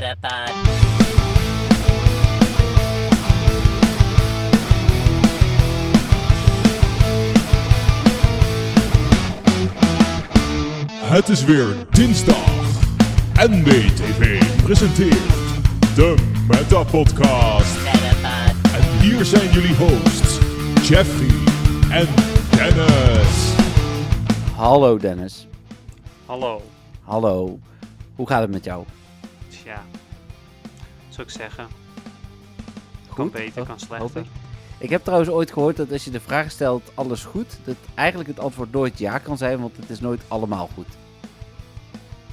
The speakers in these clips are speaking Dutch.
Metapod. Het is weer dinsdag. NBTV presenteert de Meta Podcast. En hier zijn jullie hosts, Jeffrey en Dennis. Hallo Dennis. Hallo. Hallo. Hoe gaat het met jou? Zou ik zeggen. Kan beter, kan slechter. ik. Ik heb trouwens ooit gehoord dat als je de vraag stelt alles goed, dat eigenlijk het antwoord nooit ja kan zijn, want het is nooit allemaal goed.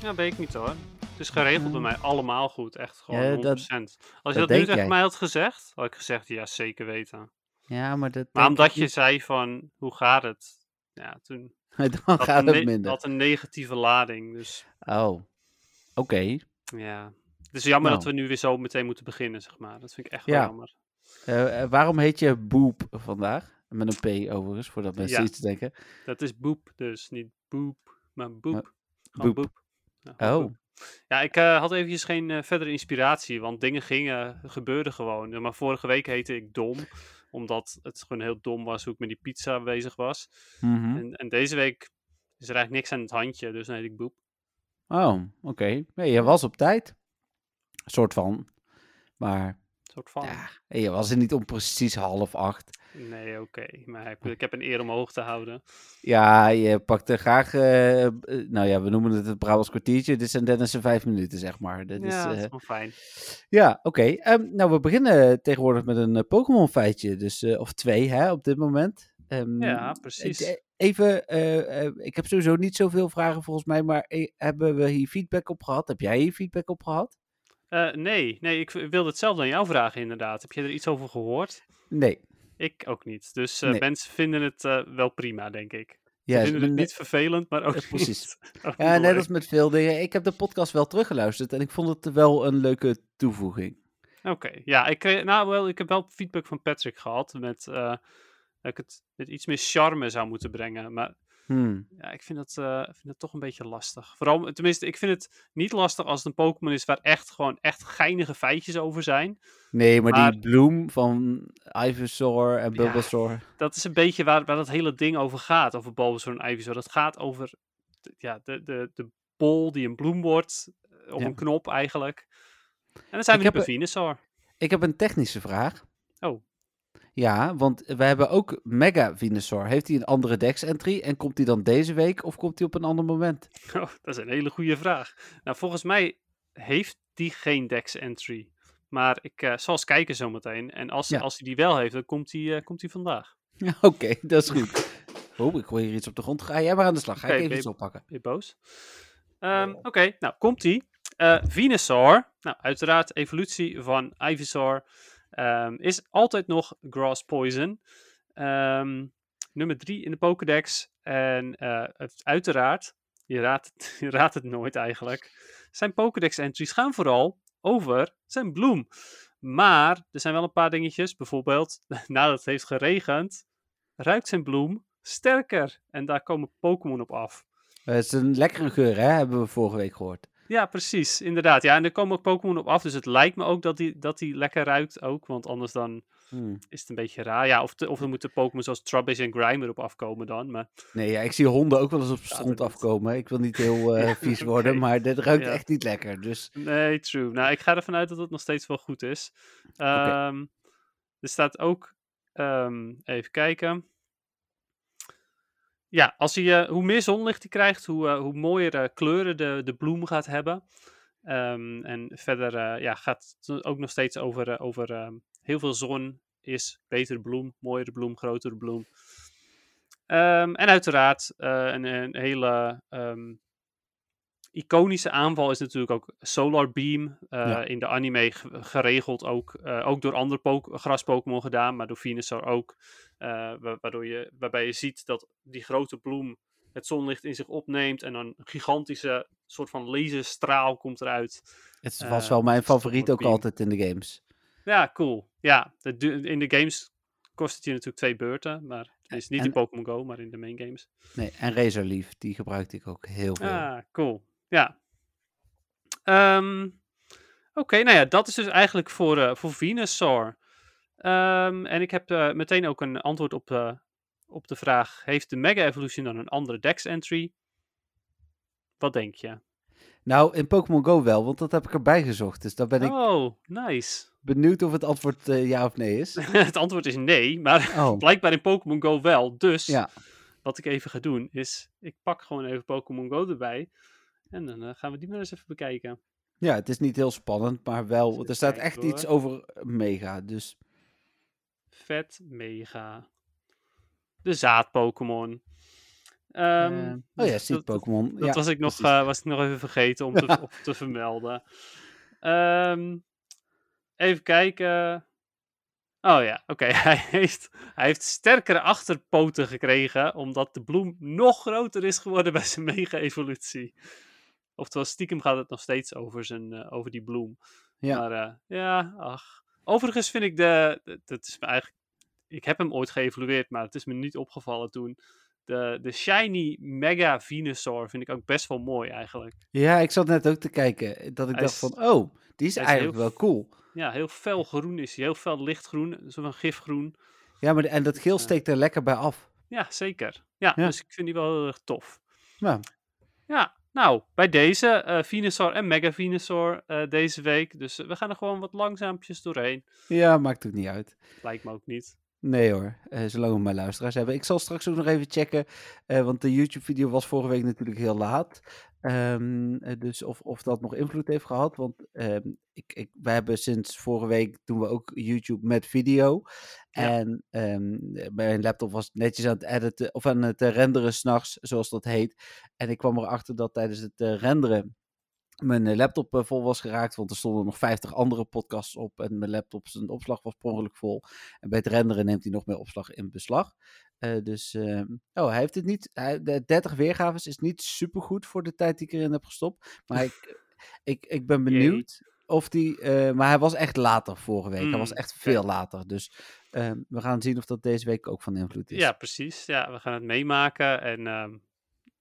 Ja, weet ik niet hoor. Het is geregeld bij mij allemaal goed. Echt gewoon Ja, 100%. dat- Als je dat dat, nu tegen mij had gezegd, had ik gezegd ja, zeker weten. Ja, maar dat. Maar omdat je niet. zei van, hoe gaat het? Ja, toen Dan had gaat een het minder. had een negatieve lading. Dus Oh. Oké. ja. Het is jammer Nou. dat we nu weer zo meteen moeten beginnen, zeg maar. Dat vind ik echt Ja. wel jammer. Eh, eh, waarom heet je Boep vandaag? Met een P overigens, voordat mensen Ja. iets denken. Dat is boep, dus niet boep, maar boep. Boep. boep. Ja, gewoon Oh. boep. Ja, ik eh, had eventjes geen verdere inspiratie, want dingen gingen, gebeurden gewoon. Maar vorige week heette ik Dom, omdat het gewoon heel dom was hoe ik met die pizza bezig was. Mhm. En, en deze week is er eigenlijk niks aan het handje, dus dan heet ik Boep. Oh, oké. Nee, je was op tijd. Soort van. Maar soort van. ja, je was er niet om precies half acht. Nee, oké. Maar ik, ik heb een eer omhoog te houden. Ja, je pakte graag, eh, eh, nou ja, we noemen het het Brabants kwartiertje. Dit zijn Dennis' vijf minuten, zeg maar. Dat ja, is, dat is eh, wel fijn. ja, oké. Ehm, nou, we beginnen tegenwoordig met een Pokémon feitje. Dus, of twee, hè, op dit moment. Ehm, Ja, precies. Even, ik heb sowieso niet zoveel vragen volgens mij, maar hebben we hier feedback op gehad? Heb jij hier feedback op gehad? Eh, nee, nee, ik wilde hetzelfde aan jou vragen inderdaad. Heb je er iets over gehoord? Nee. Ik ook niet. Dus eh, Nee. mensen vinden het eh, wel prima, denk ik. Ja, Ze vinden het niet vervelend, maar ook precies. niet. Ja, net als met veel dingen. Ik heb de podcast wel teruggeluisterd en ik vond het wel een leuke toevoeging. Oké, ja, ik, kreeg, nou, wel, ik heb wel feedback van Patrick gehad met dat ik het met iets meer charme zou moeten brengen. Maar Hmm. ja, ik vind dat, eh, vind dat toch een beetje lastig. Vooral, tenminste, ik vind het niet lastig als het een Pokémon is waar echt gewoon echt geinige feitjes over zijn. Nee, maar, Maar- die bloem van Ivysaur en Ja. Bulbasaur. Dat is een beetje waar, waar dat hele ding over gaat, over Bulbasaur en Ivysaur. Dat gaat over de- ja, de, de, de bol die een bloem wordt, eh, op Ja. een knop eigenlijk. En dan zijn Ik we nu bij Venusaur. Ik heb een technische vraag. Oh. Ja, want we hebben ook Mega Venusaur. Heeft hij een andere Dex-entry en komt hij dan deze week of komt hij op een ander moment? Oh, dat is een hele goede vraag. Nou, volgens mij heeft die geen Dex entry. Maar ik eh, zal eens kijken zometeen. En als, Ja. als hij die wel heeft, dan komt hij, eh, komt hij vandaag. Ja, Oké, dat is goed. Oh, ik hoor hier iets op de grond. Ga jij maar aan de slag. Ga Oké, ik even iets oppakken. Ben je boos? Ehm, Oké, nou komt hij. Eh Venusaur, nou uiteraard evolutie van Ivysaur, ehm, is altijd nog Grass Poison. Ehm, nummer 3 in de Pokédex. En eh, het, uiteraard, je raadt, het, je raadt het nooit eigenlijk, zijn Pokédex entries gaan vooral over zijn bloem. Maar er zijn wel een paar dingetjes. Bijvoorbeeld, nadat het heeft geregend, ruikt zijn bloem sterker. En daar komen Pokémon op af. Het is een lekkere geur, hè? Hebben we vorige week gehoord. Ja, precies. Inderdaad. Ja, en er komen ook Pokémon op af. Dus het lijkt me ook dat die, dat die lekker ruikt ook. Want anders dan Hmm. is het een beetje raar. Ja, of, of er moeten Pokémon zoals Trubbish en Grimer op afkomen dan. Maar Nee, ja, ik zie honden ook wel eens op stront niet. afkomen. Ik wil niet heel eh, vies worden, maar dit ruikt Ja. echt niet lekker. Dus nee, true. Nou, ik ga ervan uit dat het nog steeds wel goed is. Ehm, er staat ook... ehm, even kijken. Ja, als hij, eh, hoe meer zonlicht hij krijgt, hoe, eh, hoe mooier eh, kleuren de, de bloem gaat hebben. Ehm, en verder ja, gaat het ook nog steeds over, over ehm, heel veel zon is betere bloem, mooiere bloem, grotere bloem. Ehm, en uiteraard een, een hele iconische aanval is natuurlijk ook Solar Beam. Ja. In de anime ge- geregeld ook, ook door andere Pok- gras-Pokémon gedaan, maar door Venusaur ook. Eh, wa- waardoor je, waarbij je ziet dat die grote bloem het zonlicht in zich opneemt en dan een gigantische soort van laserstraal komt eruit. het Eh, was wel mijn is toch favoriet ook altijd in de games. Ja, cool. Ja, in de games kost het je natuurlijk twee beurten, maar het is niet En- in Pokémon Go, maar in de main games. Nee, en Razorleaf, die gebruikte ik ook heel veel. Ah, cool. Ja. Ehm, Oké, nou ja, dat is dus eigenlijk voor, eh voor Venusaur. Ehm, en ik heb eh, meteen ook een antwoord op, eh, op de vraag: Heeft de Mega Evolution dan een andere Dex entry? Wat denk je? Nou, in Pokémon Go wel, want dat heb ik erbij gezocht. Dus daar ben ik Oh, nice. benieuwd of het antwoord eh, ja of nee is. het antwoord is nee, maar Oh, blijkbaar in Pokémon Go wel. Dus ja. wat ik even ga doen is: ik pak gewoon even Pokémon Go erbij. En dan gaan we die maar eens even bekijken. ja, het is niet heel spannend, maar wel. Er staat echt iets over Mega. Dus Vet, mega. De zaad-Pokémon. Ehm, eh, oh ja, Seed Pokémon. Dat ja, was, ik nog, eh, was ik nog even vergeten om te, op te vermelden. Ehm, even kijken. Oh ja, oké. Hij, heeft, hij heeft sterkere achterpoten gekregen, omdat de bloem nog groter is geworden bij zijn mega-evolutie. Oftewel, stiekem gaat het nog steeds over, zijn, eh, over die bloem. Ja. Maar eh, ja, ach. Overigens vind ik de. Dat is me eigenlijk. Ik heb hem ooit geëvalueerd, maar het is me niet opgevallen toen. De, de Shiny Mega Venusaur vind ik ook best wel mooi eigenlijk. ja, ik zat net ook te kijken. Dat ik Hij dacht is- van, oh, die is eigenlijk heel wel cool. Ja, heel fel groen is hij. Heel fel lichtgroen. Zo van gifgroen. Ja, maar de- en dat geel steekt er lekker bij af. Ja, zeker. Ja, Ja. dus ik vind die wel heel erg tof. Ja, Ja, nou, bij deze eh Venusaur en Mega Venusaur eh, deze week. Dus eh, we gaan er gewoon wat langzaampjes doorheen. ja maakt ook niet uit. Lijkt me ook niet. Nee hoor, zolang we maar luisteraars hebben. Ik zal straks ook nog even checken, want de YouTube-video was vorige week natuurlijk heel laat. Ehm, eh, dus of, of dat nog invloed heeft gehad. Want ehm, ik, ik, wij hebben sinds vorige week doen we ook YouTube met video. Ja. En ehm, mijn laptop was netjes aan het editen of aan het eh, renderen s'nachts, zoals dat heet. En ik kwam erachter dat tijdens het renderen mijn laptop vol was geraakt, want er stonden nog 50 andere podcasts op en mijn laptop zijn opslag was per ongeluk vol. En bij het renderen neemt hij nog meer opslag in beslag. Eh, dus, ehm, oh, hij heeft het niet, hij, de 30 weergaves is niet supergoed voor de tijd die ik erin heb gestopt. Maar ik, ik, ik ben benieuwd of die, eh, maar hij was echt later vorige week. hij was Mm, echt veel later. Dus ehm, we gaan zien of dat deze week ook van invloed is. Ja, precies. Ja, we gaan het meemaken. En ehm,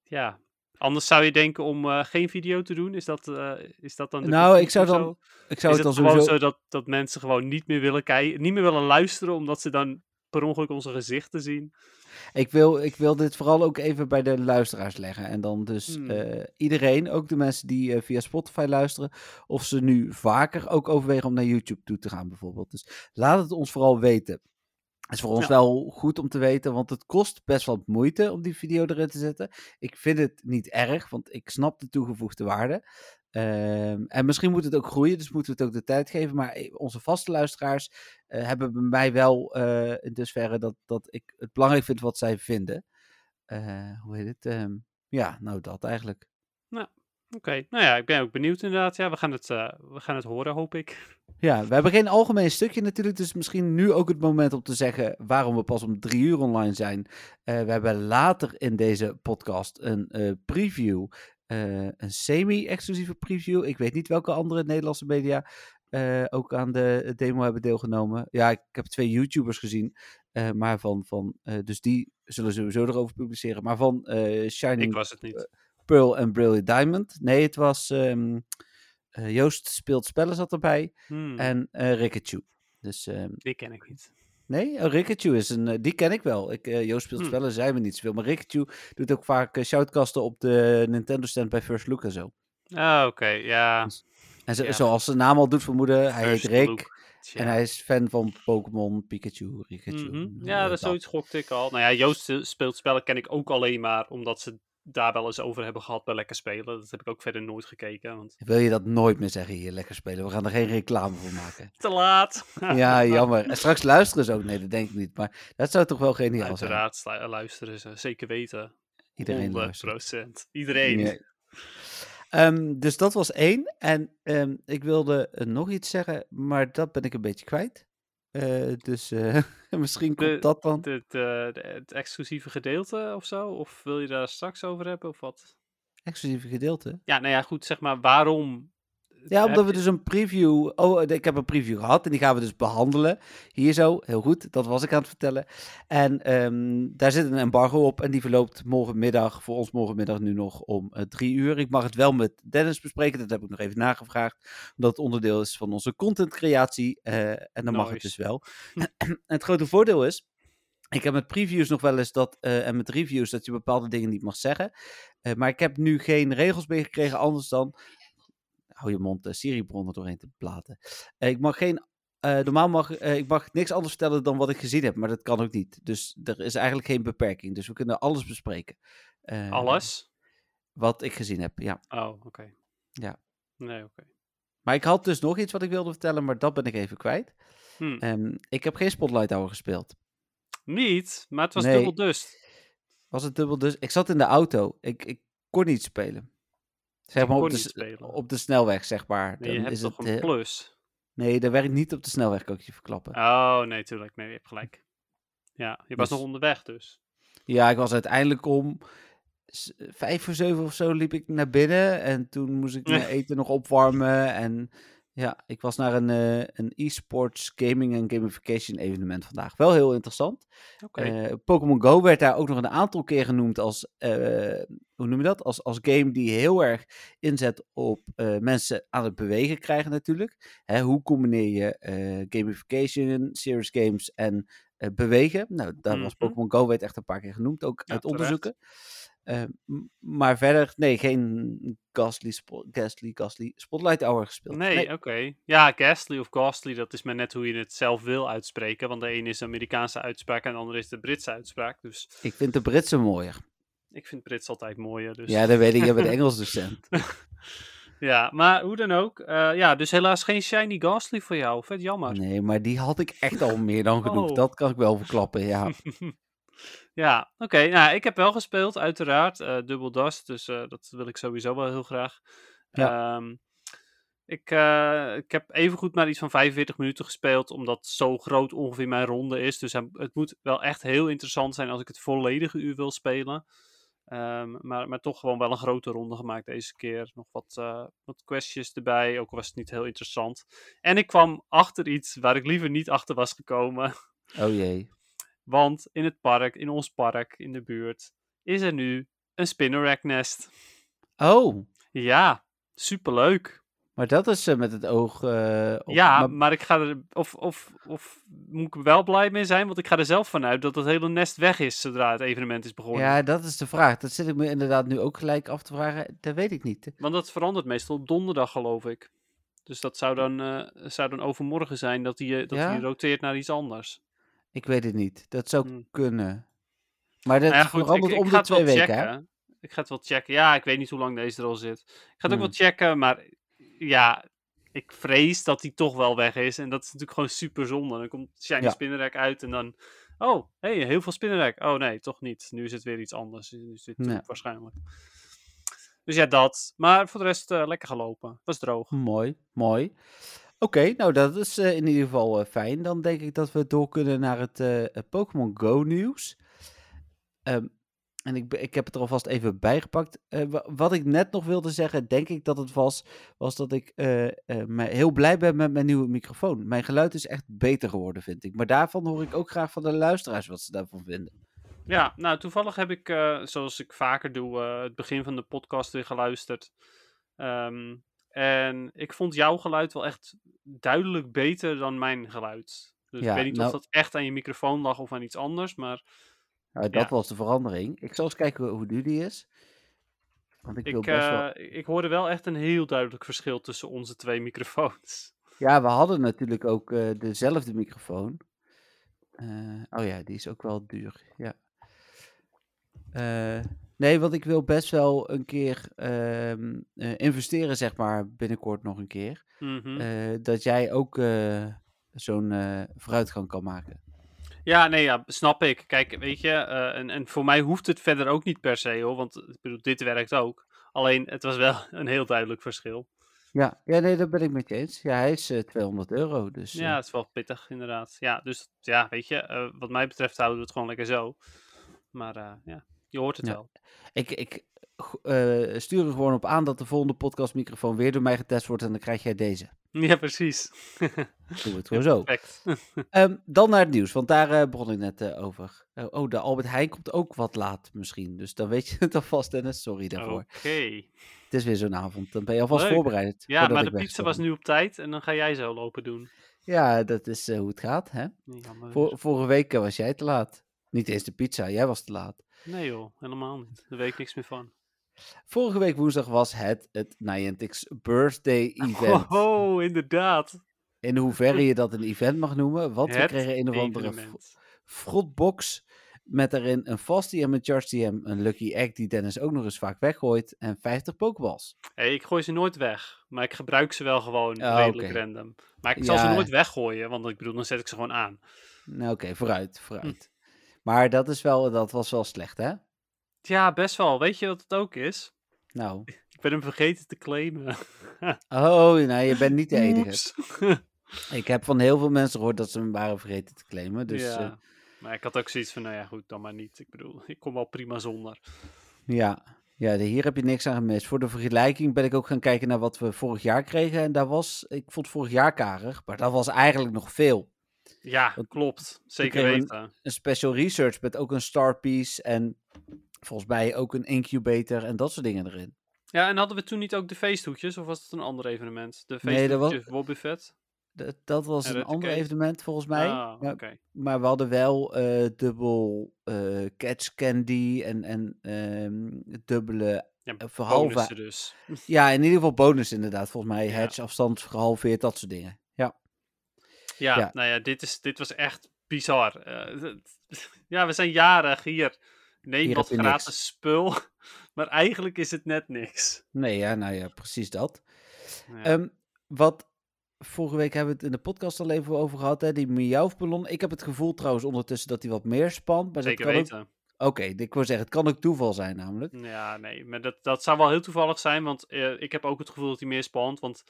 ja, anders zou je denken om eh, geen video te doen. Is dat, is dat dan de Nou, ik zou dan, zo? ik zou is het dan gewoon zo dat, dat mensen gewoon niet meer willen kijken, niet meer willen luisteren, omdat ze dan per ongeluk onze gezichten zien? Ik wil, ik wil dit vooral ook even bij de luisteraars leggen. En dan dus Hmm. eh, iedereen, ook de mensen die eh, via Spotify luisteren, of ze nu vaker ook overwegen om naar YouTube toe te gaan bijvoorbeeld. Dus laat het ons vooral weten. Het is voor ons Ja. wel goed om te weten, want het kost best wat moeite om die video erin te zetten. Ik vind het niet erg, want ik snap de toegevoegde waarde. Ehm, en misschien moet het ook groeien, dus moeten we het ook de tijd geven. Maar eh, onze vaste luisteraars eh, hebben bij mij wel eh, in dusverre dat, dat ik het belangrijk vind wat zij vinden. Hoe heet het? Ehm, ja, nou dat eigenlijk. Oké, nou ja, ik ben ook benieuwd inderdaad. Ja, we gaan het, we gaan het horen, hoop ik. Ja, we hebben geen algemeen stukje natuurlijk, dus misschien nu ook het moment om te zeggen waarom we pas om drie uur online zijn. We hebben later in deze podcast een preview, eh, een semi-exclusieve preview. Ik weet niet welke andere Nederlandse media eh, ook aan de demo hebben deelgenomen. Ja, ik heb twee YouTubers gezien, eh, maar van, van dus die zullen sowieso erover publiceren. Maar van Shining Ik was het niet. Pearl en Brilliant Diamond. Nee, het was ehm, eh, Joost speelt spellen zat erbij Hmm, en Rikachu. Dus ehm, die ken ik niet. Nee, oh, is een, eh, die ken ik wel. Ik, eh, Joost speelt Hmm. spellen, zijn we niet zoveel. Maar Rikachu doet ook vaak eh, shoutcasten op de Nintendo stand bij First Look en zo. Ah, oké, ja. En zo, Ja. zoals zijn naam al doet vermoeden, hij First heet Rick. Look. En hij is fan van Pokémon, Pikachu, Rikachu. Mhm. Ja, dat is zoiets gokte ik al. Nou ja, Joost speelt spellen ken ik ook alleen maar omdat ze daar wel eens over hebben gehad bij Lekker Spelen. Dat heb ik ook verder nooit gekeken, want Wil je dat nooit meer zeggen hier, lekker spelen? We gaan er geen reclame voor maken. te laat. ja, jammer. En straks luisteren ze ook. Nee, dat denk ik niet. Maar dat zou toch wel geniaal zijn. Uiteraard luisteren ze, zeker weten. Iedereen 100%. luistert. Iedereen. Ehm, dus dat was één. En ehm, ik wilde eh, nog iets zeggen, maar dat ben ik een beetje kwijt. Eh, dus eh, misschien komt De- dat dan. De- het exclusieve gedeelte of zo? Of wil je daar straks over hebben of wat? Exclusieve gedeelte. Ja, nou ja, goed, zeg maar, waarom Ja, omdat we dus een preview. Oh, ik heb een preview gehad en die gaan we dus behandelen. Hier zo, heel goed, dat was ik aan het vertellen. En ehm, daar zit een embargo op en die verloopt morgenmiddag, voor ons morgenmiddag nu nog om eh, drie uur. Ik mag het wel met Dennis bespreken, dat heb ik nog even nagevraagd. Omdat het onderdeel is van onze contentcreatie eh, en dan mag het dus wel. en het grote voordeel is. Ik heb met previews nog wel eens dat, eh, en met reviews, dat je bepaalde dingen niet mag zeggen. Eh, maar ik heb nu geen regels meer gekregen, anders dan hou je mond, uh, Siri-bronnen doorheen te platen. Eh, ik mag geen, eh, normaal mag eh, ik mag niks anders vertellen dan wat ik gezien heb, maar dat kan ook niet. Dus er is eigenlijk geen beperking. Dus we kunnen alles bespreken. Eh, Alles? Wat ik gezien heb, ja. Oh, oké. Ja. Nee, oké. Maar ik had dus nog iets wat ik wilde vertellen, maar dat ben ik even kwijt. Hm. Ehm, ik heb geen Spotlight Hour gespeeld. Niet, maar het was Nee. dubbel dust. Was het dubbel dus? Ik zat in de auto. Ik, ik kon niet spelen. Zeg maar op de, op de snelweg, zeg maar. Nee, je Dan hebt is toch het, een eh, plus? nee, dat werkt niet op de snelweg, kan ik je verklappen. Oh, nee, tuurlijk. Nee, je hebt gelijk. Ja, je was Dus- nog onderweg dus. Ja, ik was uiteindelijk om vijf voor zeven of zo liep ik naar binnen. En toen moest ik mijn eten nog opwarmen. En ja, ik was naar een, eh, een e-sports gaming en gamification evenement vandaag. Wel heel interessant. Eh, Pokémon Go werd daar ook nog een aantal keer genoemd als, eh, hoe noem je dat? Als, als game die heel erg inzet op mensen aan het bewegen krijgen natuurlijk. Hè, hoe combineer je gamification, serious games en bewegen? Nou, daar was Mhm. Pokémon Go werd echt een paar keer genoemd, ook Ja, uit onderzoeken. M- maar verder, nee, geen Ghastly, Spo- Ghastly, Ghastly Spotlight Hour gespeeld. Nee, oké. Ja, Ghastly of Ghastly, dat is maar net hoe je het zelf wil uitspreken. Want de ene is de Amerikaanse uitspraak en de andere is de Britse uitspraak. Dus Ik vind de Britse mooier. ik vind Brits altijd mooier. Dus. Ja, dat weet ik. Je bent Engels docent. Ja, maar hoe dan ook. eh, ja, dus helaas geen Shiny Ghastly voor jou. Vet jammer. Nee, maar die had ik echt al meer dan genoeg. Oh. Dat kan ik wel verklappen, ja. Ja, oké. Nou, ik heb wel gespeeld, uiteraard. eh Double Dust, dus eh, dat wil ik sowieso wel heel graag. Ehm, ik, eh, ik heb evengoed maar iets van 45 minuten gespeeld, omdat zo groot ongeveer mijn ronde is. Dus het moet wel echt heel interessant zijn als ik het volledige uur wil spelen. Ehm, maar, maar toch gewoon wel een grote ronde gemaakt deze keer. Nog wat, eh wat questjes erbij, ook al was het niet heel interessant. En ik kwam achter iets waar ik liever niet achter was gekomen. Oh jee. Want in het park, in ons park, in de buurt, is er nu een spinnerack nest. Oh, Ja, superleuk. maar dat is eh, met het oog eh, op. ja, maar- maar, ik ga er. Of, of, of moet ik er wel blij mee zijn? Want ik ga er zelf vanuit dat het hele nest weg is zodra het evenement is begonnen. ja, dat is de vraag. Dat zit ik me inderdaad nu ook gelijk af te vragen. Dat weet ik niet. Want dat verandert meestal op donderdag, geloof ik. Dus dat zou dan, eh, zou dan overmorgen zijn dat hij dat Ja? roteert naar iets anders. Ik weet het niet. Dat zou Hmm. kunnen. Maar dat Nou ja, goed, verandert ik, om ik de twee weken, checken. hè? Ik ga het wel checken. Ja, ik weet niet hoe lang deze er al zit. Ik ga het ook wel checken, maar ja, ik vrees dat hij toch wel weg is. En dat is natuurlijk gewoon super zonde. Dan komt Shiny Ja. Spinnerrack uit en dan... Oh, hey, heel veel Spinnerrack. Oh nee, toch niet. Nu is het weer iets anders. Nu is dit Nee. waarschijnlijk. Dus ja, dat. Maar voor de rest eh, lekker gelopen. Was droog. Mooi, mooi. Oké, nou dat is eh, in ieder geval eh, fijn. Dan denk ik dat we door kunnen naar het eh, Pokémon Go nieuws. Ehm, en ik, ik heb het er alvast even bijgepakt. Wa- wat ik net nog wilde zeggen, denk ik dat het was, was dat ik heel blij ben met mijn nieuwe microfoon. Mijn geluid is echt beter geworden, vind ik. Maar daarvan hoor ik ook graag van de luisteraars wat ze daarvan vinden. Ja, nou toevallig heb ik, zoals ik vaker doe, het begin van de podcast weer geluisterd. Ehm, en ik vond jouw geluid wel echt duidelijk beter dan mijn geluid. Dus Ja, ik weet niet nou- of dat echt aan je microfoon lag of aan iets anders, maar Nou, dat Ja. was de verandering. Ik zal eens kijken hoe nu die is. Want ik, wil ik, best wel... eh, ik hoorde wel echt een heel duidelijk verschil tussen onze twee microfoons. Ja, we hadden natuurlijk ook eh, dezelfde microfoon. Eh, oh ja, die is ook wel duur. Ja. Nee, want ik wil best wel een keer ehm, eh, investeren, zeg maar, binnenkort nog een keer. Mhm. Eh, dat jij ook eh, zo'n vooruitgang kan maken. Ja, nee, ja, snap ik. Kijk, weet je, en, en voor mij hoeft het verder ook niet per se hoor, want ik bedoel, dit werkt ook. Alleen, het was wel een heel duidelijk verschil. Ja, ja nee, dat ben ik met je eens. Ja, hij is eh, 200 euro, dus... Ja, het is wel pittig, inderdaad. Ja, dus ja, weet je, wat mij betreft houden we het gewoon lekker zo. Maar ja, je hoort het Ja. wel. Ik, ik eh, stuur er gewoon op aan dat de volgende podcastmicrofoon weer door mij getest wordt en dan krijg jij deze. Ja, precies. Doen we het gewoon zo. Perfect. Ehm, dan naar het nieuws, want daar eh, begon ik net eh, over. Oh, de Albert Heijn komt ook wat laat misschien. Dus dan weet je het alvast, Dennis. Sorry daarvoor. Oké. Het is weer zo'n avond. Dan ben je alvast Leuk. voorbereid. Ja, maar de pizza was nu op tijd en dan ga jij zo lopen doen. Ja, dat is hoe het gaat, hè? Jammer. Vor- vorige week was jij te laat. Niet eens de pizza, jij was te laat. Nee joh, helemaal niet. Daar weet ik niks meer van. Vorige week woensdag was het het Niantic's birthday event. Oh, inderdaad. In hoeverre je dat een event mag noemen. Want we kregen een of andere frotbox met daarin een Fast en een Charge TM, een Lucky Egg die Dennis ook nog eens vaak weggooit en 50 Pokeballs. Hey, ik gooi ze nooit weg, maar ik gebruik ze wel gewoon Ah, redelijk random. Maar ik zal ze nooit weggooien, want ik bedoel, dan zet ik ze gewoon aan. Nou oké, vooruit, vooruit. Maar dat, is wel, dat was wel slecht, hè? Ja, best wel. Weet je wat het ook is? Nou. Ik ben hem vergeten te claimen. Oh, nou, je bent niet de enige. Ik heb van heel veel mensen gehoord dat ze hem waren vergeten te claimen. Dus ja. ja, Maar ik had ook zoiets van, nou ja, goed, dan maar niet. Ik bedoel, ik kom wel prima zonder. ja. ja hier heb je niks aan gemist. Voor de vergelijking ben ik ook gaan kijken naar wat we vorig jaar kregen. En daar was, ik vond vorig jaar karig, maar dat was eigenlijk nog veel. Ja, Want klopt. Zeker weten. Een special research met ook een star piece en volgens mij ook een incubator en dat soort dingen erin. Ja, en hadden we toen niet ook de feesthoedjes, of was het een ander evenement? De Nee, dat was-? Dat, dat was En een ander evenement volgens mij. Ah, maar, oké. maar we hadden wel eh, dubbel eh, catch candy en, en ehm, dubbele Ja, eh, dus. Ja, in ieder geval bonus inderdaad. Volgens mij Ja. hedge, afstand gehalveerd, dat soort dingen. Ja, nou ja, dit, is, dit was echt bizar. Eh, ja, we zijn jarig hier. Neem Hier wat gratis niks. spul. Maar eigenlijk is het net niks. nee, ja, nou ja, precies dat. Ja. Ehm, wat vorige week hebben we het in de podcast al even over gehad, hè, die miauwballon. Ik heb het gevoel trouwens ondertussen dat hij wat meer spant. Maar Zeker dat kan ook... weten. Oké, ik wil zeggen, het kan ook toeval zijn namelijk. Ja, nee, maar dat, dat zou wel heel toevallig zijn, want eh, ik heb ook het gevoel dat hij meer spant. Want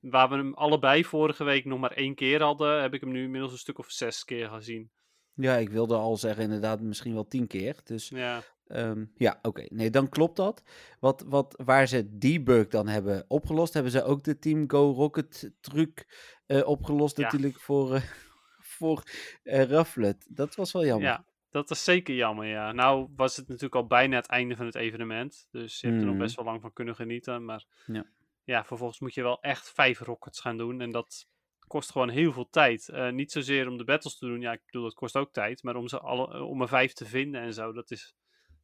waar we hem allebei vorige week nog maar één keer hadden, heb ik hem nu inmiddels een stuk of zes keer gezien. Ja, ik wilde al zeggen inderdaad misschien wel tien keer. Dus Ja, Ehm, ja, oké. Nee, dan klopt dat. Wat, wat, waar ze die bug dan hebben opgelost, hebben ze ook de Team Go Rocket truc eh, opgelost Ja. natuurlijk voor, eh voor Rufflet. Dat was wel jammer. ja, dat is zeker jammer, ja. Nou was het natuurlijk al bijna het einde van het evenement, dus je hebt er nog Mhm. best wel lang van kunnen genieten. Maar Ja. Ja, vervolgens moet je wel echt vijf rockets gaan doen en dat kost gewoon heel veel tijd. Eh, niet zozeer om de battles te doen, ja, ik bedoel, dat kost ook tijd, maar om, ze alle, eh, om er vijf te vinden en zo, dat is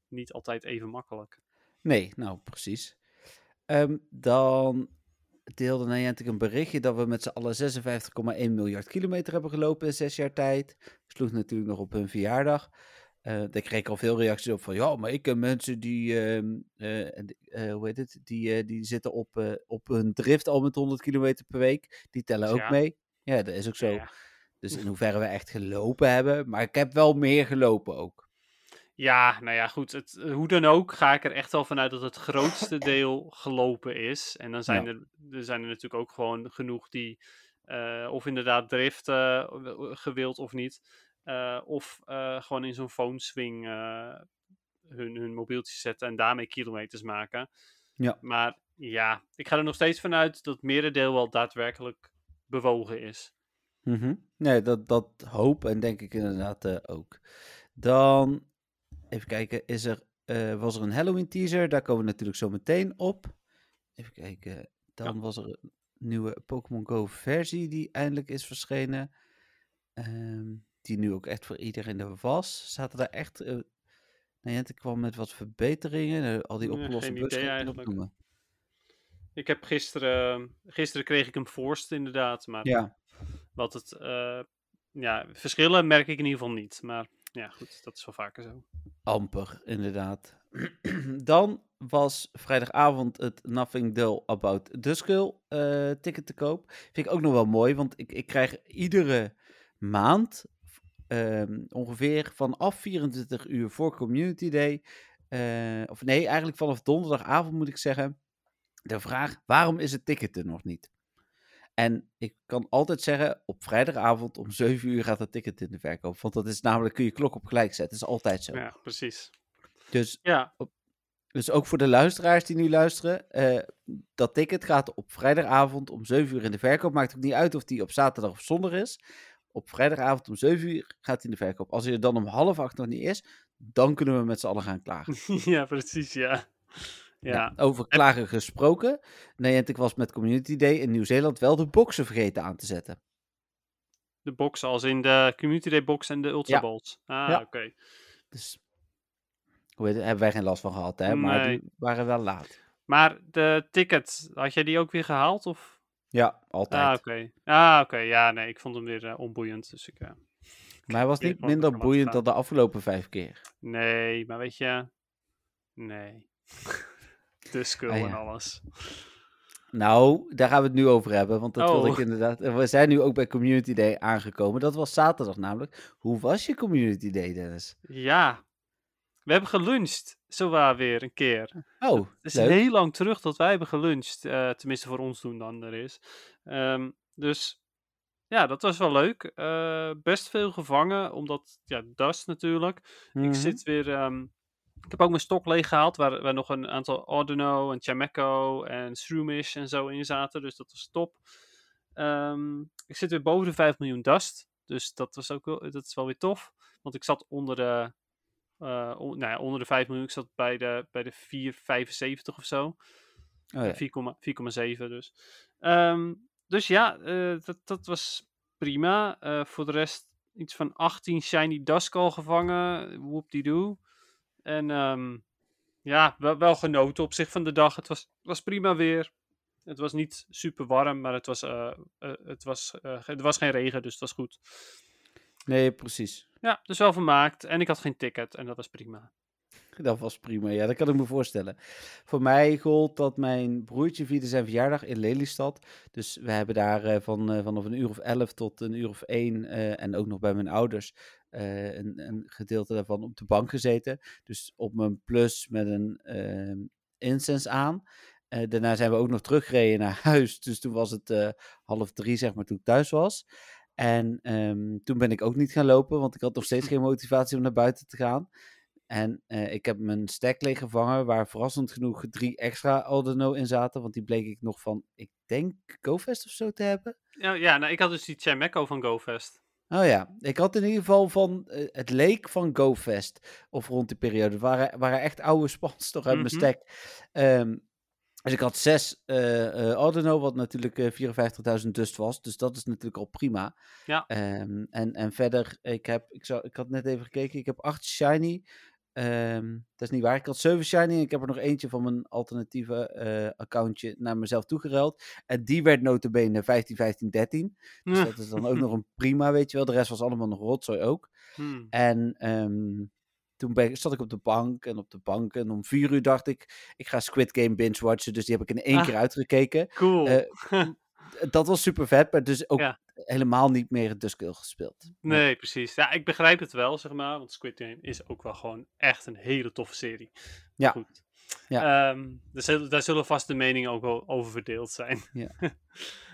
niet altijd even makkelijk. Nee, nou precies. Ehm, dan deelde Niantic een berichtje dat we met z'n allen 56,1 miljard kilometer hebben gelopen in zes jaar tijd. Sloeg natuurlijk nog op hun verjaardag. Eh daar kreeg ik al veel reacties op van, ja, maar ik ken mensen die, ehm, eh, eh, hoe heet het, die, die zitten op, op hun drift al met 100 kilometer per week. Die tellen ook Ja. mee. Ja, dat is ook zo. Ja. Dus in hoeverre we echt gelopen hebben. Maar ik heb wel meer gelopen ook. Ja, nou ja, goed. Het, hoe dan ook ga ik er echt wel vanuit dat het grootste deel gelopen is. En dan zijn, Ja. er, er zijn er natuurlijk ook gewoon genoeg die of inderdaad driften, gewild of niet. Eh, of eh, gewoon in zo'n phone swing eh, hun, hun mobieltje zetten en daarmee kilometers maken. Ja. Maar ja, ik ga er nog steeds vanuit dat het merendeel wel daadwerkelijk bewogen is. Mhm. Nee, dat, dat hoop en denk ik inderdaad ook. Dan, even kijken, is er, was er een Halloween teaser? Daar komen we natuurlijk zo meteen op. Even kijken, dan was er een nieuwe Pokémon Go versie die eindelijk is verschenen. Ehm, die nu ook echt voor iedereen er was. Zaten daar echt... eh Niantic kwam met wat verbeteringen. eh, al die Nee, geen idee ga ik heb gisteren, gisteren kreeg ik hem forced inderdaad, maar Ja, Wat het, eh, ja, verschillen merk ik in ieder geval niet. Maar ja, goed, dat is wel vaker zo. Amper, inderdaad. Dan was vrijdagavond het Nothing Dull About the Skull ticket te koop. Vind ik ook nog wel mooi, want ik, ik krijg iedere maand ehm, ongeveer vanaf 24 uur voor Community Day, eh, of nee, eigenlijk vanaf donderdagavond moet ik zeggen, de vraag, waarom is het ticket er nog niet? En ik kan altijd zeggen, op vrijdagavond om 7 uur gaat het ticket in de verkoop. Want dat is namelijk, kun je klok op gelijk zetten. Dat is altijd zo. Ja, precies. Dus Ja, Dus ook voor de luisteraars die nu luisteren. eh, dat ticket gaat op vrijdagavond om 7 uur in de verkoop. Maakt ook niet uit of die op zaterdag of zondag is. Op vrijdagavond om 7 uur gaat hij in de verkoop. Als hij er dan om half acht nog niet is, dan kunnen we met z'n allen gaan klagen. ja, precies, ja. Ja, Over klagen gesproken. Nee, ik was met Community Day in Nieuw-Zeeland wel de boxen vergeten aan te zetten. de box als in de Community Day box en de Ultra Ja. Balls. Ah, Ja. oké. Dus hoe heet hebben wij geen last van gehad, hè? Maar Nee. die waren wel laat. Maar de ticket, had jij die ook weer gehaald? Of? Ja, altijd. Ah, oké. Ah, oké. Ja, nee, ik vond hem weer eh, onboeiend. Dus ik, eh, maar hij was niet minder boeiend dan de afgelopen vijf keer. nee, maar weet je, nee. de skull Ah, ja. en alles. Nou, daar gaan we het nu over hebben. Want dat wilde Oh. ik inderdaad. We zijn nu ook bij Community Day aangekomen. Dat was zaterdag namelijk. Hoe was je Community Day, Dennis? Ja, we hebben geluncht, zowaar weer een keer. Oh, Het is leuk. heel lang terug dat wij hebben geluncht. eh, tenminste voor ons doen dan er is. Ehm, dus ja, dat was wel leuk. Eh, best veel gevangen, omdat, ja, dust natuurlijk. Mhm. Ik zit weer... ehm, ik heb ook mijn stok leeg gehaald, waar, waar nog een aantal Ordino en Chameco en Shroomish en zo in zaten. Dus dat was top. Ehm, ik zit weer boven de 5 miljoen dust. Dus dat, was ook wel, dat is wel weer tof. Want ik zat onder de, eh, on- nou ja, onder de 5 miljoen. Ik zat bij de, bij de 4,75 of zo. Oh, ja. 4,7 4,7 dus. Ehm, dus ja, eh, dat, dat was prima. Eh, voor de rest iets van 18 shiny Duskull gevangen. Whoop-die-doo. En ehm, ja, wel, wel genoten op zich van de dag. Het was, was prima weer. Het was niet super warm, maar het was, het was, er was geen regen, dus het was goed. Nee, precies. Ja, dus wel vermaakt. En ik had geen ticket en dat was prima. Dat was prima. Ja, dat kan ik me voorstellen. Voor mij gold dat mijn broertje vierde zijn verjaardag in Lelystad. Dus we hebben daar eh, van, eh, vanaf een uur of elf tot een uur of één. eh, en ook nog bij mijn ouders. een, een gedeelte daarvan op de bank gezeten. Dus op mijn plus met een ehm incense aan. Daarna zijn we ook nog teruggereden naar huis. Dus toen was het half drie, zeg maar, toen ik thuis was. En ehm, toen ben ik ook niet gaan lopen, want ik had nog steeds geen motivatie om naar buiten te gaan. En eh, ik heb mijn stack leeg gevangen, waar verrassend genoeg drie extra Aldeno in zaten. Want die bleek ik nog van, ik denk, GoFest of zo te hebben. Ja, ja nou, ik had dus die Chameco van GoFest. Oh ja, ik had in ieder geval van, eh, het leek van GoFest, of rond die periode, waren, waren echt oude spans toch uit mijn Mhm. stack. Ehm, dus ik had zes eh eh Aldeno, wat natuurlijk eh 54.000 dust was. Dus dat is natuurlijk al prima. Ja. Ehm, en, en verder, ik, heb, ik, zou, ik had net even gekeken, ik heb acht shiny. Ehm, dat is niet waar. Ik had 7 shiny en ik heb er nog eentje van mijn alternatieve eh, accountje naar mezelf toegereld. En die werd notabene 15, 15, 13. Dus dat is dan ook nog een prima, weet je wel. De rest was allemaal nog rotzooi ook. Hmm. En ehm, toen ben, ik- zat ik op de bank en op de bank. En om vier uur dacht ik, ik ga Squid Game binge-watchen. Dus die heb ik in één Ah. keer uitgekeken. Cool. Eh, Dat was super vet, maar dus ook Ja. helemaal niet meer Duskill gespeeld. Nee, precies. Ja, ik begrijp het wel, zeg maar. Want Squid Game is ook wel gewoon echt een hele toffe serie. Ja. Goed. Ja. Ehm, daar, zullen, daar zullen vast de meningen ook wel over verdeeld zijn.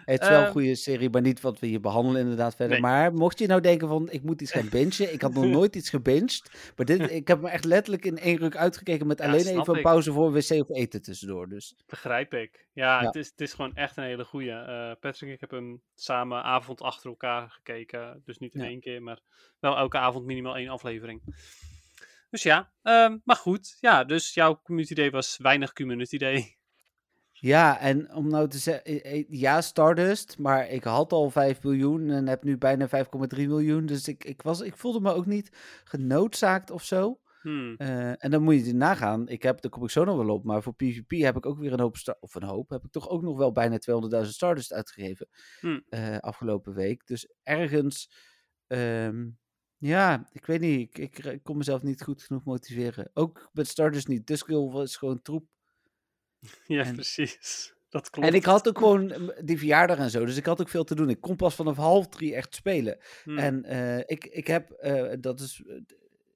Het is wel een Ehm, goede serie, maar niet wat we hier behandelen inderdaad verder. Nee. Maar mocht je nou denken van, ik moet iets gaan bingen. Ik had nog nooit iets gebinged. Maar dit, ik heb me echt letterlijk in één ruk uitgekeken met Ja, alleen even een pauze voor wc of eten tussendoor. Dus Begrijp ik. Ja, Ja. Het, is, het is gewoon echt een hele goeie. Eh, Patrick en ik hebben hem samen avond achter elkaar gekeken. Dus niet in Ja. één keer, maar wel elke avond minimaal één aflevering. Dus ja, ehm, maar goed. Ja, dus jouw community day was weinig community day. ja, en om nou te zeggen, ja, Stardust, maar ik had al 5 miljoen en heb nu bijna 5,3 miljoen. Dus ik, ik, was, ik voelde me ook niet genoodzaakt of zo. Hmm. Eh, en dan moet je er nagaan. Ik heb, daar kom ik zo nog wel op. Maar voor PvP heb ik ook weer een hoop. Of een hoop. Heb ik toch ook nog wel bijna 200.000 Stardust uitgegeven. Hmm. eh, afgelopen week. Dus ergens. ehm, ja, ik weet niet. Ik, ik, ik kon mezelf niet goed genoeg motiveren. Ook met Stardust niet. Duskull was gewoon troep. Ja, En- precies. Dat klopt. En ik had ook gewoon die verjaardag en zo. Dus ik had ook veel te doen. Ik kon pas vanaf half drie echt spelen. Hmm. En eh, ik, ik heb, eh, dat is, eh,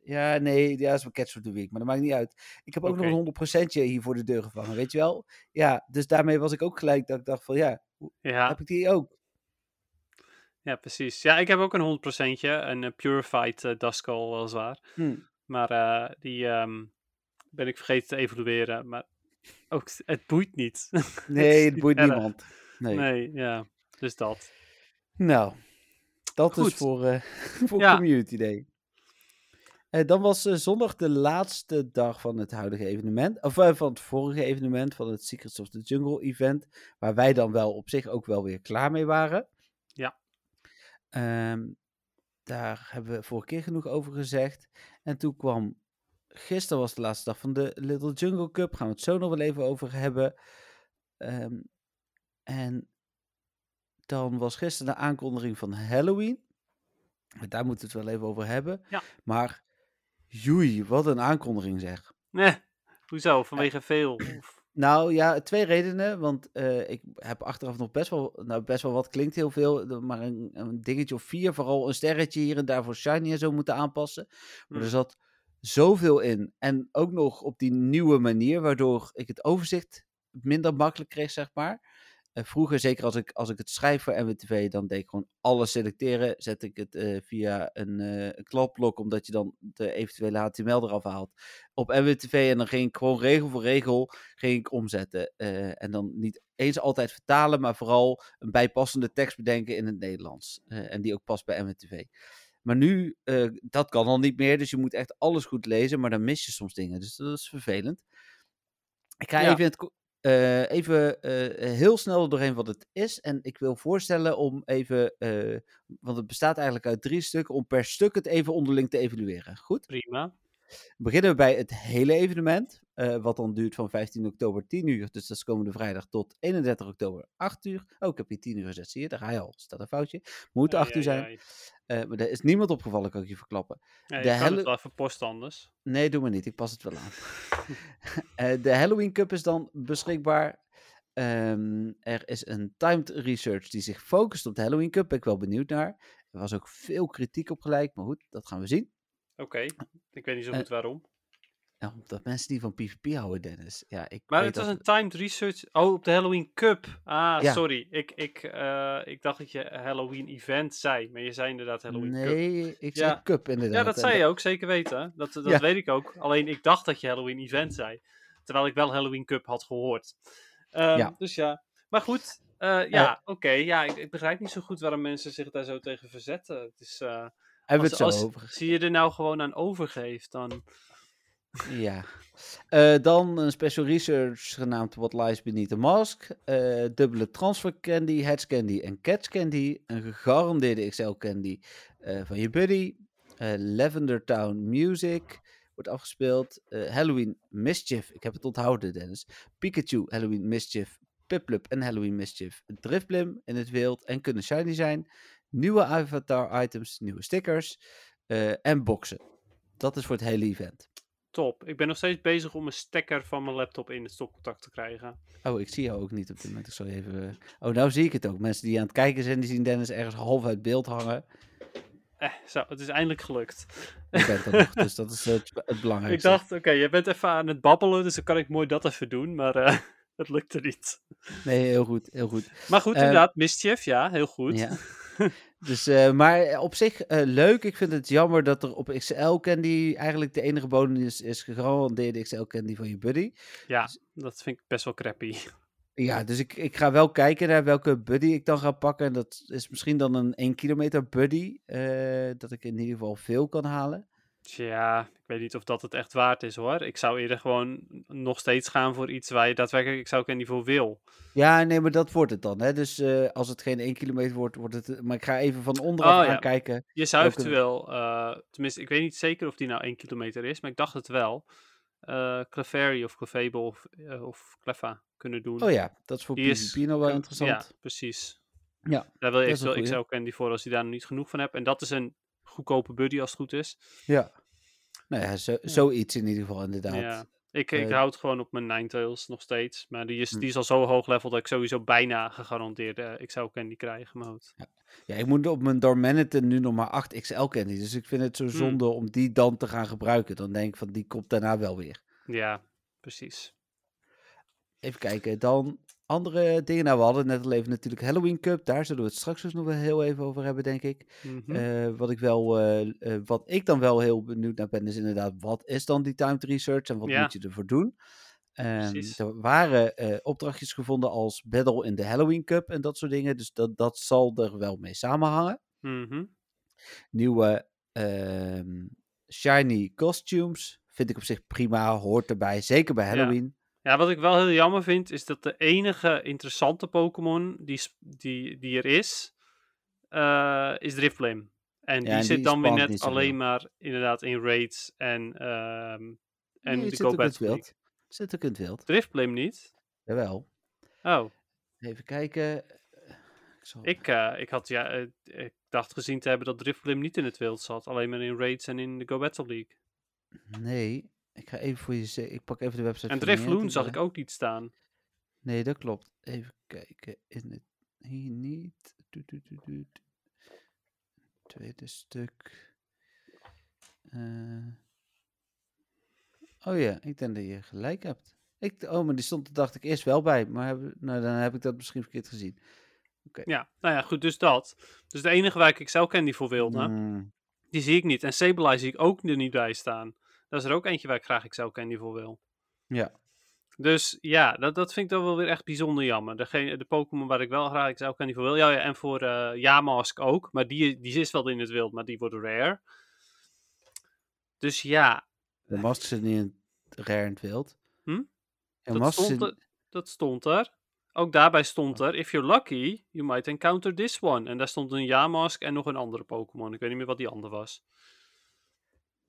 ja, nee, ja, dat is mijn catch of the week, maar dat maakt niet uit. Ik heb ook nog een 100%je hier voor de deur gevangen, weet je wel? Ja, dus daarmee was ik ook gelijk dat ik dacht van, ja, ja, heb ik die ook? Ja, precies. Ja, ik heb ook een 100%je. Een eh, Purified uh, Duskull, weliswaar. Hm. Maar eh, die, ehm, ben ik vergeten te evalueren. Maar ook, het boeit niet. Nee, het boeit erg. niemand. Nee. Nee, ja. Dus dat. Nou, dat Goed. is voor, eh, voor Ja. Community Day. Eh, dan was eh, zondag de laatste dag van het huidige evenement. Of eh, van het vorige evenement, van het Secrets of the Jungle event. Waar wij dan wel op zich ook wel weer klaar mee waren. Ehm, daar hebben we vorige keer genoeg over gezegd. En toen kwam. Gisteren was de laatste dag van de Little Jungle Cup. Gaan we het zo nog wel even over hebben. Ehm, en dan was gisteren de aankondiging van Halloween. Daar moeten we het wel even over hebben. Ja. Maar joei, wat een aankondiging zeg. Nee, hoezo? Vanwege veel? Of- Nou ja, twee redenen. Want eh, ik heb achteraf nog best wel, nou best wel wat klinkt heel veel, maar een, een dingetje of vier, vooral een sterretje hier en daar voor Shiny en zo moeten aanpassen. Maar er Hmm. zat zoveel in. En ook nog op die nieuwe manier, waardoor ik het overzicht minder makkelijk kreeg, zeg maar. Vroeger, zeker als ik, als ik het schrijf voor MWTV, dan deed ik gewoon alles selecteren. Zet ik het eh, via een kladblok, omdat je dan de eventuele HTML eraf haalt. Op MWTV en dan ging ik gewoon regel voor regel ging ik omzetten. Eh, en dan niet eens altijd vertalen, maar vooral een bijpassende tekst bedenken in het Nederlands. En die ook past bij MWTV. Maar nu, dat kan al niet meer, dus je moet echt alles goed lezen, maar dan mis je soms dingen. Dus dat is vervelend. Ik ga Ja. even, in het, eh, even eh, heel snel doorheen wat het is. En ik wil voorstellen om even, eh, want het bestaat eigenlijk uit drie stukken, om per stuk het even onderling te evalueren. Goed? Prima. beginnen we bij het hele evenement, eh, wat dan duurt van 15 oktober 10 uur, dus dat is komende vrijdag, tot 31 oktober 8 uur. Oh, ik heb hier 10 uur gezet, zie je, daar ga je al, staat een foutje. Moet 8 uur zijn, Ai, Eh, maar er is niemand opgevallen, kan ik je verklappen. Ja, De het wel even posten anders. Nee, doe maar niet, ik pas het wel aan. Eh, de Halloween Cup is dan beschikbaar. Ehm, er is een timed research die zich focust op de Halloween Cup, ben ik wel benieuwd naar. Er was ook veel kritiek op gelijk, maar goed, dat gaan we zien. Oké, ik weet niet zo goed waarom. Ja, omdat mensen die van PvP houden, Dennis. Ja, ik Maar het was dat- een timed research. Oh, op de Halloween Cup. Ah, Ja. sorry. Ik, ik, eh, ik dacht dat je Halloween event zei. Maar je zei inderdaad Halloween Cup. Nee, ik Ja. zei cup inderdaad. Ja, dat zei je ook, zeker weten. Dat, dat Ja. weet ik ook. Alleen ik dacht dat je Halloween event zei. Terwijl ik wel Halloween Cup had gehoord. Ehm. Dus ja. Maar goed, eh, ja, oké. ja, ik, ik begrijp niet zo goed waarom mensen zich daar zo tegen verzetten. Het is, Hebben we als, het zo als over. zie je er nou gewoon aan overgeeft, dan... Ja. Eh, dan een special research genaamd What Lies Beneath the Mask. Eh, dubbele transfer candy, Hedge candy en Catch candy. Een gegarandeerde XL candy eh, van je buddy. Lavender Town Music wordt afgespeeld. Halloween Mischief, ik heb het onthouden Dennis. Pikachu, Halloween Mischief, Piplup en Halloween Mischief. Driftblim in het wild en kunnen shiny zijn. Nieuwe avatar items, nieuwe stickers en boxen. Dat is voor het hele event. Top. Ik ben nog steeds bezig om een stekker van mijn laptop in het stopcontact te krijgen. Oh, ik zie jou ook niet op dit moment. Ik zal even. eh, Oh, nou zie ik het ook. Mensen die aan het kijken zijn, die zien Dennis ergens half uit beeld hangen. Eh, zo, het is eindelijk gelukt. Bent er nog, dus dat is het, het belangrijkste. Ik dacht, oké, je bent even aan het babbelen, dus dan kan ik mooi dat even doen, maar eh het lukte niet. Nee, heel goed, heel goed. Maar goed, Eh, inderdaad, Mischief, ja, heel goed. Ja. Dus, eh, maar op zich eh, leuk. Ik vind het jammer dat er op XL Candy eigenlijk de enige bonus is gegarandeerde XL Candy van je buddy. Ja, dat vind ik best wel crappy. Ja, dus ik, ik ga wel kijken naar welke buddy ik dan ga pakken. En dat is misschien dan een 1 kilometer buddy. eh, dat ik in ieder geval veel kan halen. Tja, ik weet niet of dat het echt waard is hoor. Ik zou eerder gewoon nog steeds gaan voor iets waar je daadwerkelijk, ik zou ook niet voor wil. Ja, nee, maar dat wordt het dan. Hè? Dus eh, als het geen 1 kilometer wordt, wordt het. Maar ik ga even van onderaf Oh, ja. aankijken. Je zou Welke- eventueel, eh, tenminste, ik weet niet zeker of die nou 1 kilometer is, maar ik dacht het wel. eh Clefairy of Clefable of, eh, of Cleffa kunnen doen. Oh ja, dat is voor Die nog wel Ja, interessant. precies. Ja, Daar wil je. XL Candy voor als je daar nog niet genoeg van hebt. En dat is een goedkope buddy als het goed is. Ja. Nou ja, zo, zoiets in ieder geval, inderdaad. Ja. Ik, ik Eh, houd gewoon op mijn Ninetales nog steeds. Maar die is, Hm. die is al zo hoog level dat ik sowieso bijna gegarandeerd eh, XL Candy krijg. Maar goed. Ja, ik moet op mijn Dormaniton nu nog maar 8 XL candy. Dus ik vind het zo Hm. zonde om die dan te gaan gebruiken. Dan denk ik van, die komt daarna wel weer. Ja, precies. Even kijken, dan andere dingen. Nou, we hadden net al even natuurlijk Halloween Cup. Daar zullen we het straks dus nog wel heel even over hebben, denk ik. Mhm. Eh, wat ik wel, eh, eh, wat ik dan wel heel benieuwd naar ben, is inderdaad, wat is dan die timed research en wat Ja. moet je ervoor doen? Ehm, er waren opdrachtjes gevonden als Battle in de Halloween Cup en dat soort dingen. Dus dat, dat zal er wel mee samenhangen. Mhm. Nieuwe ehm, shiny costumes vind ik op zich prima, hoort erbij. Zeker bij. Halloween. Ja, wat ik wel heel jammer vind, is dat de enige interessante Pokémon die, die, die er is, eh, is Drifblim. En die en zit die dan weer net alleen maar inderdaad in raids en, ehm en Nee, de Go Battle. Zit ook in het wild. Drifblim niet? Jawel. Oh, Even kijken. Ik zal... ik, eh, ik had ja, eh, ik dacht gezien te hebben dat Drifblim niet in het wild zat, alleen maar in raids en in de Go Battle League. Nee, ik ga even voor je zeggen. Ik pak even de website. En Drifloon Niantic zag ik ook niet staan. Nee, dat klopt. Even kijken. In het hier niet. Doet, doet, doet, doet. Tweede stuk. Eh. Oh ja, ik denk dat je gelijk hebt. Ik, oh, maar die stond er dacht ik eerst wel bij. Maar heb, nou, dan heb ik dat misschien verkeerd gezien. Ja, nou ja, goed, dus dat. Dus de enige waar ik Excel Candy voor wilde, Hmm, die zie ik niet. En Sableye zie ik ook er niet bij staan. Dat is er ook eentje waar ik graag Excel Candy voor wil. ja. Dus ja, dat, dat vind ik dan wel weer echt bijzonder jammer. Degene, de Pokémon waar ik wel graag Excel Candy voor wil. Ja, ja en voor eh Yamask ook. Maar die, die is wel in het wild, maar die wordt rare. Dus ja, De mask zit niet in het rare in het wild. Hm? Ja, dat stond, er, dat stond er. Ook daarbij stond er, if you're lucky, you might encounter this one. En daar stond een Yamask en nog een andere Pokémon. Ik weet niet meer wat die andere was.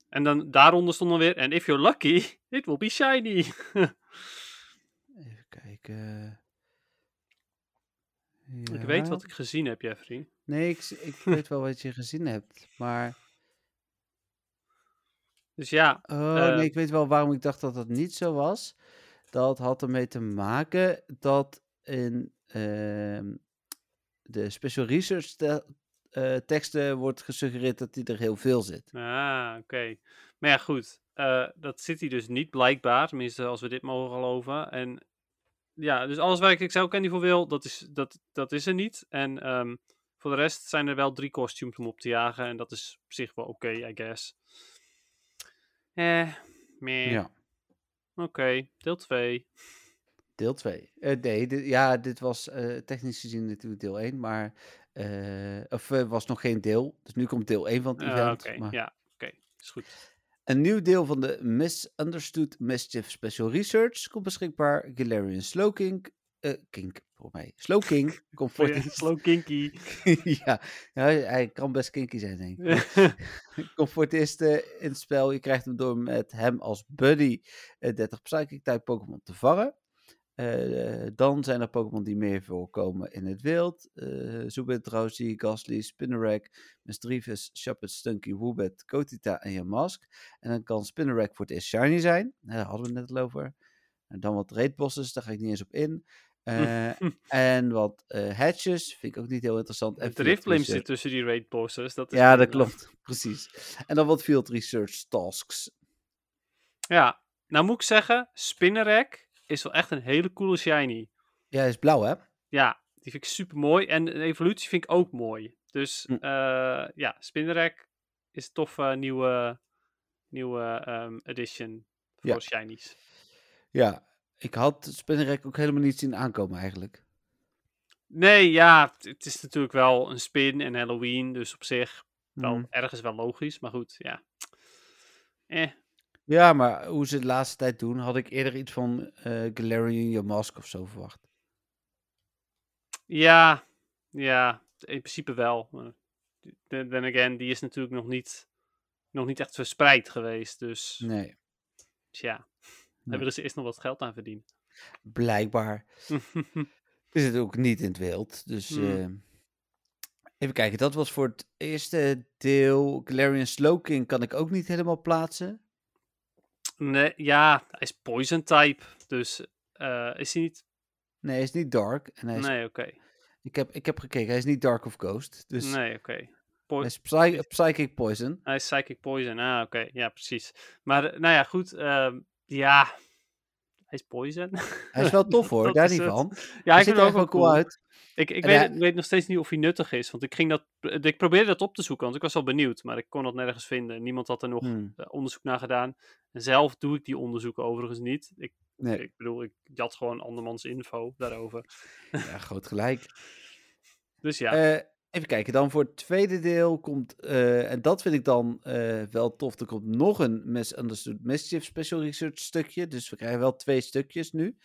En dan daaronder stond dan weer, and if you're lucky, it will be shiny. Even kijken. Ik weet wat ik gezien heb, Jeffrey. Nee, ik, ik weet wel wat je gezien hebt. Maar. Dus ja, Oh, Eh, nee, ik weet wel waarom ik dacht dat dat niet zo was. Dat had ermee te maken dat in ehm, de special research eh, teksten wordt gesuggereerd dat die er heel veel zit. ah, oké. Maar ja, goed. eh, dat zit hij dus niet blijkbaar. Tenminste, als we dit mogen geloven. En ja, dus alles waar ik Excel Candy voor wil, dat is, dat, dat is er niet. En ehm, voor de rest zijn er wel drie costumes om op te jagen. En dat is op zich wel oké, I guess. Eh, meh. Ja, Oké, deel 2. deel 2. nee, dit, ja, dit was eh, technisch gezien natuurlijk deel 1, maar. Eh, of eh, was nog geen deel. Dus nu komt deel 1 van het event. Oké, maar- ja, oké. Is goed. Een nieuw deel van de Misunderstood Mischief Special Research komt beschikbaar. Galarian Slowking. eh Kink, voor mij. Slowking. Comfort Voor je slow kinky. ja, ja, hij kan best kinky zijn, denk ik. In het spel. Je krijgt hem door met hem als buddy eh, 30 Psychic type Pokémon te vangen. Eh, dan zijn er Pokémon die meer voorkomen in het wild. eh Zubat, Drowsy, Ghastly, Spinnerack, Misdreavus, Shuppet, Stunky, Woobet, Kotita en Yamask. En dan kan Spinnerack voor het eerst shiny zijn. Daar hadden we het net al over. En dan wat raidbosses, daar ga ik niet eens op in. Eh, en wat eh, hatches, vind ik ook niet heel interessant. En research. zit tussen die raid bosses. Dat is Ja, dat klopt. Precies. En dan wat field research tasks. Ja, nou moet ik zeggen, Spinnerack is wel echt een hele coole shiny. Ja, is blauw, hè? Ja, die vind ik super mooi. En de evolutie vind ik ook mooi. Dus Hm. eh, ja, Spinnerack is een toffe nieuwe, nieuwe ehm, edition voor Ja. shinies. Ja. Ik had Spinnerack ook helemaal niet zien aankomen, eigenlijk. Nee, ja, het- is natuurlijk wel een spin en Halloween. Dus op zich wel Hmm. ergens wel logisch. Maar goed, ja. Eh, Ja, maar hoe ze het de laatste tijd doen, had ik eerder iets van eh Galarian Yamask of zo verwacht. ja, ja, in principe wel. Then then again, die is natuurlijk nog niet, nog niet echt verspreid geweest. Dus Nee, ja, daar willen ze eerst nog wat geld aan verdienen. blijkbaar. We zitten ook niet in het wild. Dus Hmm. eh, even kijken, dat was voor het eerste deel. Galarian Slowking kan ik ook niet helemaal plaatsen. Nee, ja, hij is poison type. Dus eh, is hij niet... Nee, hij is niet dark. En hij is, Nee, oké. ik, heb, ik heb gekeken, hij is niet dark of ghost. Dus Nee, oké. Hij is psy- psychic poison. Hij is Psychic Poison. Ah, oké. Ja, precies. Maar, eh, nou ja, goed. ehm, ja. Hij is poison. Hij is wel tof hoor, daar niet het. van. ja, hij ziet er echt wel ook cool uit. Ik, ik weet, weet nog steeds niet of hij nuttig is. Want ik, ging dat, ik probeerde dat op te zoeken, want ik was wel benieuwd. Maar ik kon dat nergens vinden. Niemand had er nog Hmm, eh, onderzoek naar gedaan. En zelf doe ik die onderzoeken overigens niet. Ik, nee, ik bedoel, ik jat gewoon andermans info daarover. ja, groot gelijk. Dus ja, Eh, even kijken, dan voor het tweede deel komt, eh, en dat vind ik dan eh, wel tof, er komt nog een Misunderstood Mischief Special Research stukje. Dus we krijgen wel twee stukjes nu.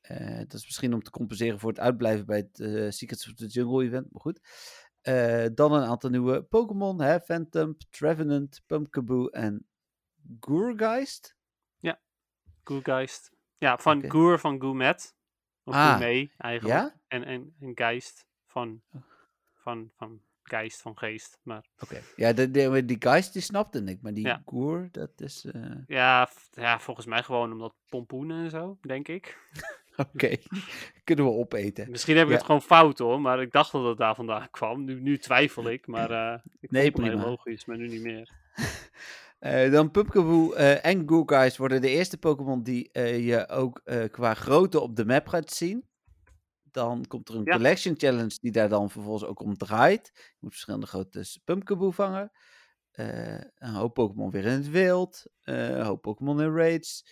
Eh, dat is misschien om te compenseren voor het uitblijven bij het Secrets of the Jungle event, maar goed. Dan een aantal nieuwe Pokémon? Phantom, Trevenant, Pumpkaboo en Gourgeist. Goergeist. Ja, van. Goer van Gourmet. Of Ah, Gourmet eigenlijk. Ja? En, en, en Geist van, van, van Geist, van Geest. Maar Oké. Ja, de, de, die Geist die snapte ik, maar die Ja. Gour, dat is... eh, ja, ja, volgens mij gewoon omdat pompoenen en zo, denk ik. Oké, kunnen we opeten. Misschien heb ik Ja. het gewoon fout hoor, maar ik dacht dat het daar vandaan kwam. Nu, nu twijfel ik, maar eh ik Nee, heel prima. logisch, maar nu niet meer. Eh, dan Pumpkaboo eh, en Gourgeist worden de eerste Pokémon die je ook qua grootte op de map gaat zien. Dan komt er een Ja. Collection Challenge die daar dan vervolgens ook om draait. Je moet verschillende grootte Pumpkaboo vangen. Eh, een hoop Pokémon weer in het wild. eh, een hoop Pokémon in raids.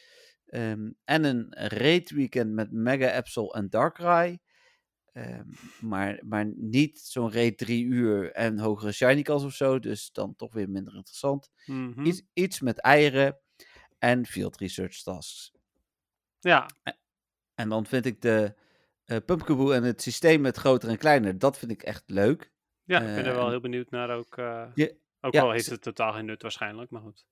ehm, en een raid weekend met Mega Absol en Darkrai. Ehm, maar, maar niet zo'n raid drie uur en hogere shiny kans of zo. Dus dan toch weer minder interessant. Mhm. Iets, iets met eieren en field research tasks. Ja, En dan vind ik de Pumpkaboo en het systeem met groter en kleiner, dat vind ik echt leuk. ja, ik ben er wel en- heel benieuwd naar ook. eh, Je- ook al heeft het totaal geen nut waarschijnlijk, maar goed.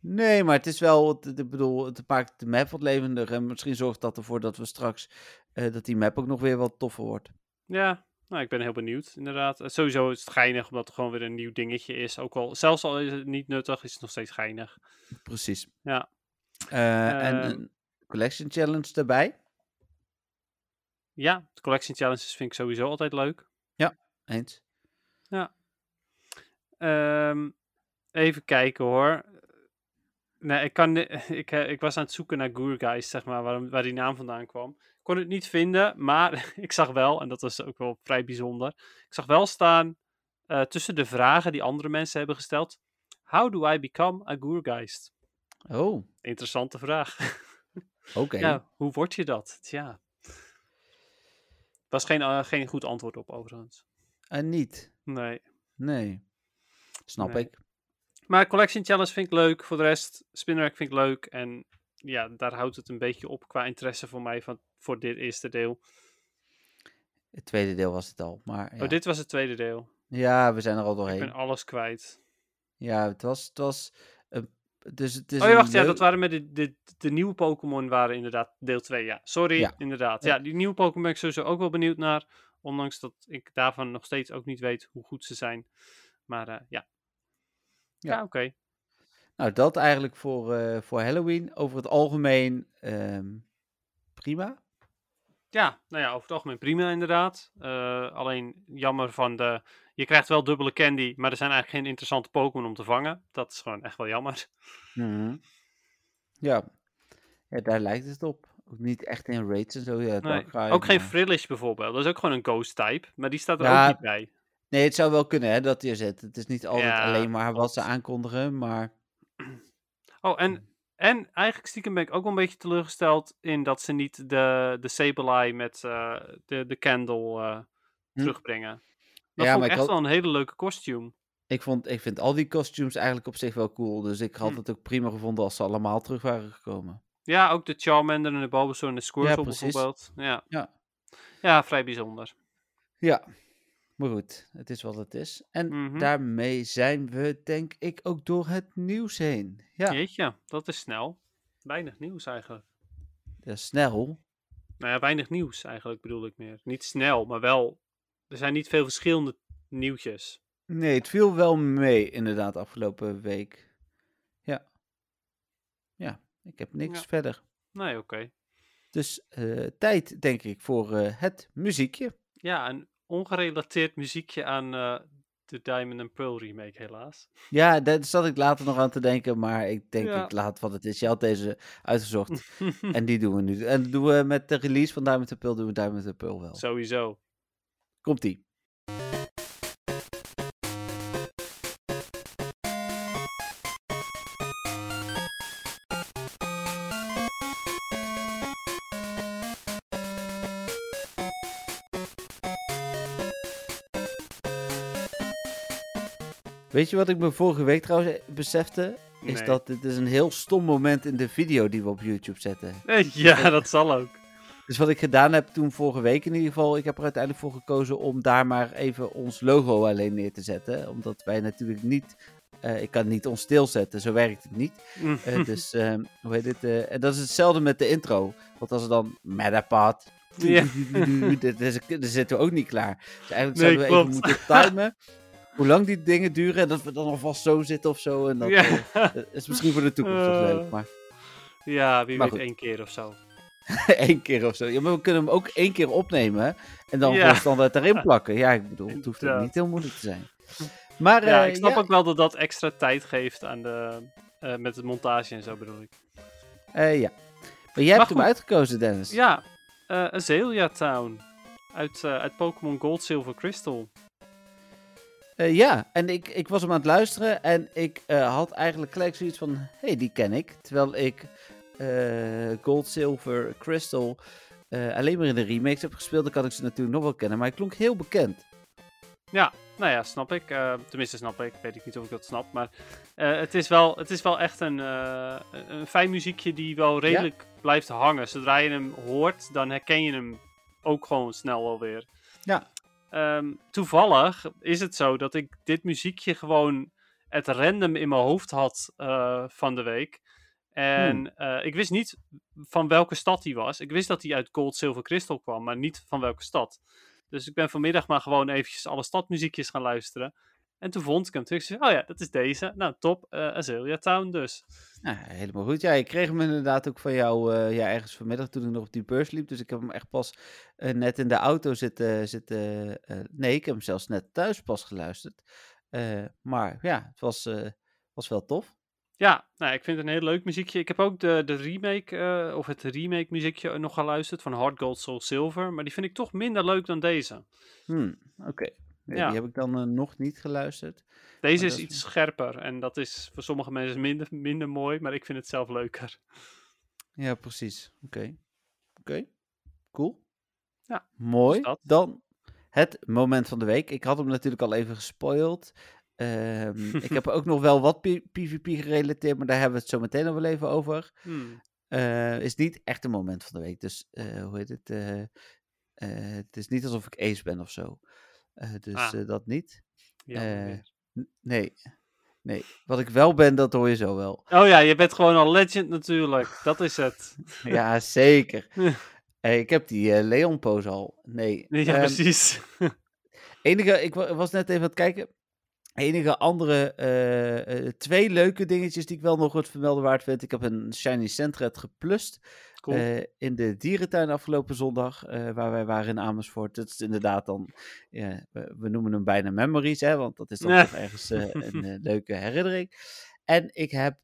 Nee, maar het is wel, ik bedoel, het maakt de map wat levendiger. En misschien zorgt dat ervoor dat we straks, eh, dat die map ook nog weer wat toffer wordt. Ja, nou, ik ben heel benieuwd, inderdaad. Sowieso is het geinig, omdat het gewoon weer een nieuw dingetje is. Ook al, zelfs al is het niet nuttig, is het nog steeds geinig. Precies. Ja. En Ehm. een collection challenge erbij. Ja, de collection challenges vind ik sowieso altijd leuk. Eens. Ehm, even kijken hoor. Nee, ik, kan, ik, eh, ik was aan het zoeken naar Gourgeist, zeg maar, waar, waar die naam vandaan kwam. Ik kon het niet vinden, maar ik zag wel, en dat was ook wel vrij bijzonder, ik zag wel staan eh, tussen de vragen die andere mensen hebben gesteld. How do I become a Gourgeist? Oh, Interessante vraag. oké. Ja, hoe word je dat? Tja. Was geen, eh, geen goed antwoord op, overigens. En niet. Nee. Nee. Snap Nee. ik. Maar Collection Challenge vind ik leuk. Voor de rest, Spinrack vind ik leuk. En ja, daar houdt het een beetje op qua interesse voor mij van, voor dit eerste deel. Het tweede deel was het al. Maar ja, Oh, dit was het tweede deel. ja we zijn er al Ik doorheen. ben alles kwijt. Ja, het was. Het was een- dus het is oh ja, wacht. Ja, dat waren met de, de, de nieuwe Pokémon waren inderdaad deel 2. Ja, sorry. Ja. Inderdaad. Ja. Ja, die nieuwe Pokémon ben ik sowieso ook wel benieuwd naar. Ondanks dat ik daarvan nog steeds ook niet weet hoe goed ze zijn. Maar eh, ja. Ja, Ja. oké. Nou, dat eigenlijk voor, eh, voor Halloween. Over het algemeen ehm, prima. Ja, nou ja, over het algemeen prima inderdaad. Eh, alleen jammer van de... Je krijgt wel dubbele candy, maar er zijn eigenlijk geen interessante Pokémon om te vangen. Dat is gewoon echt wel jammer. Mhm. Ja. ja, daar lijkt het op. Ook niet echt in raids en zo. Ja, Nee, ook geen Frillish bijvoorbeeld. Dat is ook gewoon een ghost type, maar die staat er Ja, ook niet bij. Nee, het zou wel kunnen hè, dat hij er zit. Het is niet altijd Ja, alleen maar wat ze aankondigen, maar... Oh, en, en eigenlijk stiekem ben ik ook wel een beetje teleurgesteld in dat ze niet de, de Sableye met eh, de, de candle eh, Hm. terugbrengen. Dat Ja, vond maar ik echt had- wel een hele leuke kostuum. Ik, vond, ik vind al die costumes eigenlijk op zich wel cool. Dus ik had Hm. het ook prima gevonden als ze allemaal terug waren gekomen. Ja, ook de Charmander en de Bulbasaur en de Squirtle bijvoorbeeld. Ja. Ja. ja, vrij bijzonder. Ja, maar goed, het is wat het is. En Mhm. daarmee zijn we, denk ik, ook door het nieuws heen. Ja, Jeetje, dat is snel. Weinig nieuws eigenlijk. snel. Nou ja, weinig nieuws eigenlijk bedoel ik meer. Niet snel, maar wel. Er zijn niet veel verschillende nieuwtjes. Nee, het viel wel mee, inderdaad, afgelopen week. Ja. Ja, ik heb niks Ja. verder. Nee, oké. Dus eh, tijd, denk ik, voor eh, het muziekje. Ja, een ongerelateerd muziekje aan eh, de Diamond and Pearl remake, helaas. Ja, daar zat ik later nog aan te denken, maar ik denk Ja. ik laat wat het is. Je had deze uitgezocht en die doen we nu. En doen we met de release van Diamond and Pearl, doen we Diamond and Pearl wel. Sowieso. Komt-ie. Weet je wat ik me vorige week trouwens besefte? Is Nee. dat dit is een heel stom moment in de video die we op YouTube zetten. Ja, dat zal ook. Dus wat ik gedaan heb toen vorige week in ieder geval, ik heb er uiteindelijk voor gekozen om daar maar even ons logo alleen neer te zetten. Omdat wij natuurlijk niet, eh, ik kan niet ons stilzetten, zo werkt het niet. Eh, dus, ehm, hoe heet het? eh, en dat is hetzelfde met de intro. Want als er dan Metapad, Ja. daar zitten we ook niet klaar. Dus eigenlijk Nee, zouden we even moeten timen. Hoe lang die dingen duren en dat we dan alvast zo zitten of zo. En dat, Ja. dat is misschien voor de toekomst Eh. leuk, maar ja, wie Maar weet goed. één keer of zo. één keer of zo. Ja, maar we kunnen hem ook één keer opnemen en dan Ja. standaard erin plakken. Ja, ik bedoel, het hoeft niet heel moeilijk te zijn. Maar Ja, eh, ik snap ja, ook wel dat dat extra tijd geeft aan de, eh, met het montage en zo bedoel ik. eh, ja. Maar jij hebt hem uitgekozen, Dennis. Ja, Azalea Town. Uit, uit Pokémon Gold, Silver, Crystal. Ja, en ik, ik was hem aan het luisteren en ik had eigenlijk gelijk zoiets van, hé, hey, die ken ik. Terwijl ik Gold, Silver, Crystal eh, alleen maar in de remakes heb gespeeld, dan kan ik ze natuurlijk nog wel kennen. Maar hij klonk heel bekend. Ja, nou ja, snap ik. Eh, tenminste, snap ik. Weet ik niet of ik dat snap. Maar eh, het, is wel, het is wel echt een, eh, een- fijn muziekje die wel redelijk blijft hangen. Zodra je hem hoort, dan herken je hem ook gewoon snel alweer. Ja. Ehm, toevallig is het zo dat ik dit muziekje gewoon het random in mijn hoofd had eh, van de week. En eh, ik wist niet van welke stad hij was. Ik wist dat hij uit Gold, Silver, Crystal kwam, maar niet van welke stad. Dus ik ben vanmiddag maar gewoon eventjes alle stadmuziekjes gaan luisteren. En toen vond ik hem. Toen zei oh ja, dat is deze. Nou, top. eh Azalea Town dus. Nou, helemaal goed. Ja, ik kreeg hem inderdaad ook van jou eh, ja, ergens vanmiddag toen ik nog op die beurs liep. Dus ik heb hem echt pas net in de auto zitten. zitten nee, ik heb hem zelfs net thuis pas geluisterd. Maar ja, het was, was wel tof. Ja, nou, ik vind het een heel leuk muziekje. Ik heb ook de, de remake, eh, of het remake muziekje nog geluisterd van Hard Gold Soul Silver. Maar die vind ik toch minder leuk dan deze. Hmm, Oké. Nee, Ja. Die heb ik dan eh, nog niet geluisterd. Deze is is- iets scherper. En dat is voor sommige mensen minder, minder mooi, maar ik vind het zelf leuker. Ja, precies. Oké. Oké. Cool. Ja, Mooi. dat. Dan het moment van de week. Ik had hem natuurlijk al even gespoild. Ehm, ik heb ook nog wel wat PvP gerelateerd, maar daar hebben we het zo meteen nog wel even over. Hmm. Eh, is niet echt een moment van de week. Dus eh, hoe heet het? eh, het is niet alsof ik ace ben of zo. Dus Ah. dat niet. Nee. Nee. Wat ik wel ben, dat hoor je zo wel. Oh ja, je bent gewoon al legend natuurlijk. Dat is het. Ja, zeker. Ik heb die eh, Leon pose al. Nee. Ja, Ehm, precies. enige, ik wa- was net even aan het kijken. Enige andere eh, eh, twee leuke dingetjes die ik wel nog wat vermelden waard vind. Ik heb een Shiny Sentret geplust Cool. eh, in de dierentuin afgelopen zondag, waar wij waren in Amersfoort. Dat is inderdaad dan, we, we noemen hem bijna memories, hè, want dat is dan Nee. toch ergens een leuke herinnering. En ik heb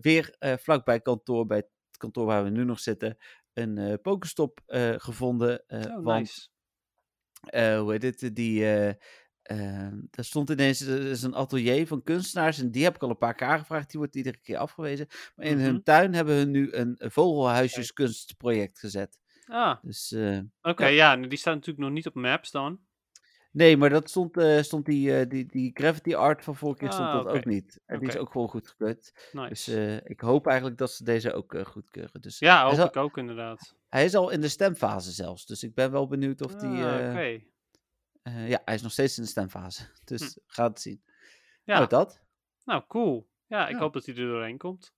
weer vlakbij kantoor, bij het kantoor waar we nu nog zitten, een Pokestop gevonden. oh, want nice. hoe heet het, die, eh, eh, daar stond ineens er is een atelier van kunstenaars en die heb ik al een paar keer aangevraagd, die wordt iedere keer afgewezen. Maar in Mhm. hun tuin hebben hun nu een vogelhuisjeskunstproject gezet. Ah, Dus eh, oké. ja, nou, die staat natuurlijk nog niet op maps dan. nee, maar dat stond, eh, stond die, eh, die, die graffiti art van vorige keer stond Ah, dat ook niet. En die is ook gewoon goedgekeurd. Nice. Dus eh, ik hoop eigenlijk dat ze deze ook eh, goedkeuren. Dus ja, hoop ik ook inderdaad. hij is al in de stemfase zelfs. Dus ik ben wel benieuwd of die... Ah, eh, Oké. Eh, ja, hij is nog steeds in de stemfase. Dus Hm. ga het zien. Ja, Nou, dat. nou cool. Ja, ik Ja. hoop dat hij er doorheen komt.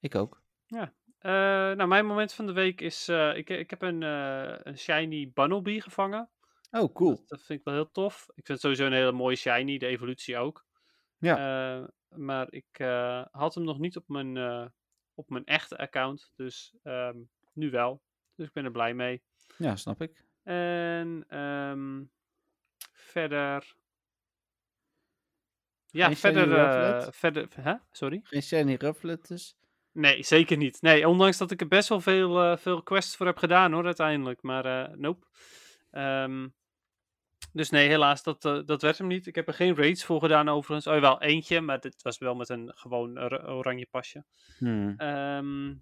Ik ook. Eh, nou, mijn moment van de week is... eh, ik, ik heb een, een shiny Bunnelby gevangen. Oh, cool. Dat, dat vind ik wel heel tof. Ik vind het sowieso een hele mooie shiny, de evolutie ook. Ja. Maar ik had hem nog niet op mijn, op mijn echte account. Dus ehm, nu wel. Dus ik ben er blij mee. Ja, snap ik. En ehm, verder ja, Geen verder, eh, verder... Hè? Sorry? Geen shiny rufflet dus? Nee, zeker niet. Nee, ondanks dat ik er best wel veel, eh, veel quests voor heb gedaan hoor, uiteindelijk. Maar eh nope. Ehm, dus nee, helaas, dat, dat werd hem niet. Ik heb er geen raids voor gedaan overigens. Oh, wel eentje, maar dit was wel met een gewoon or- oranje pasje. Hmm. Ehm,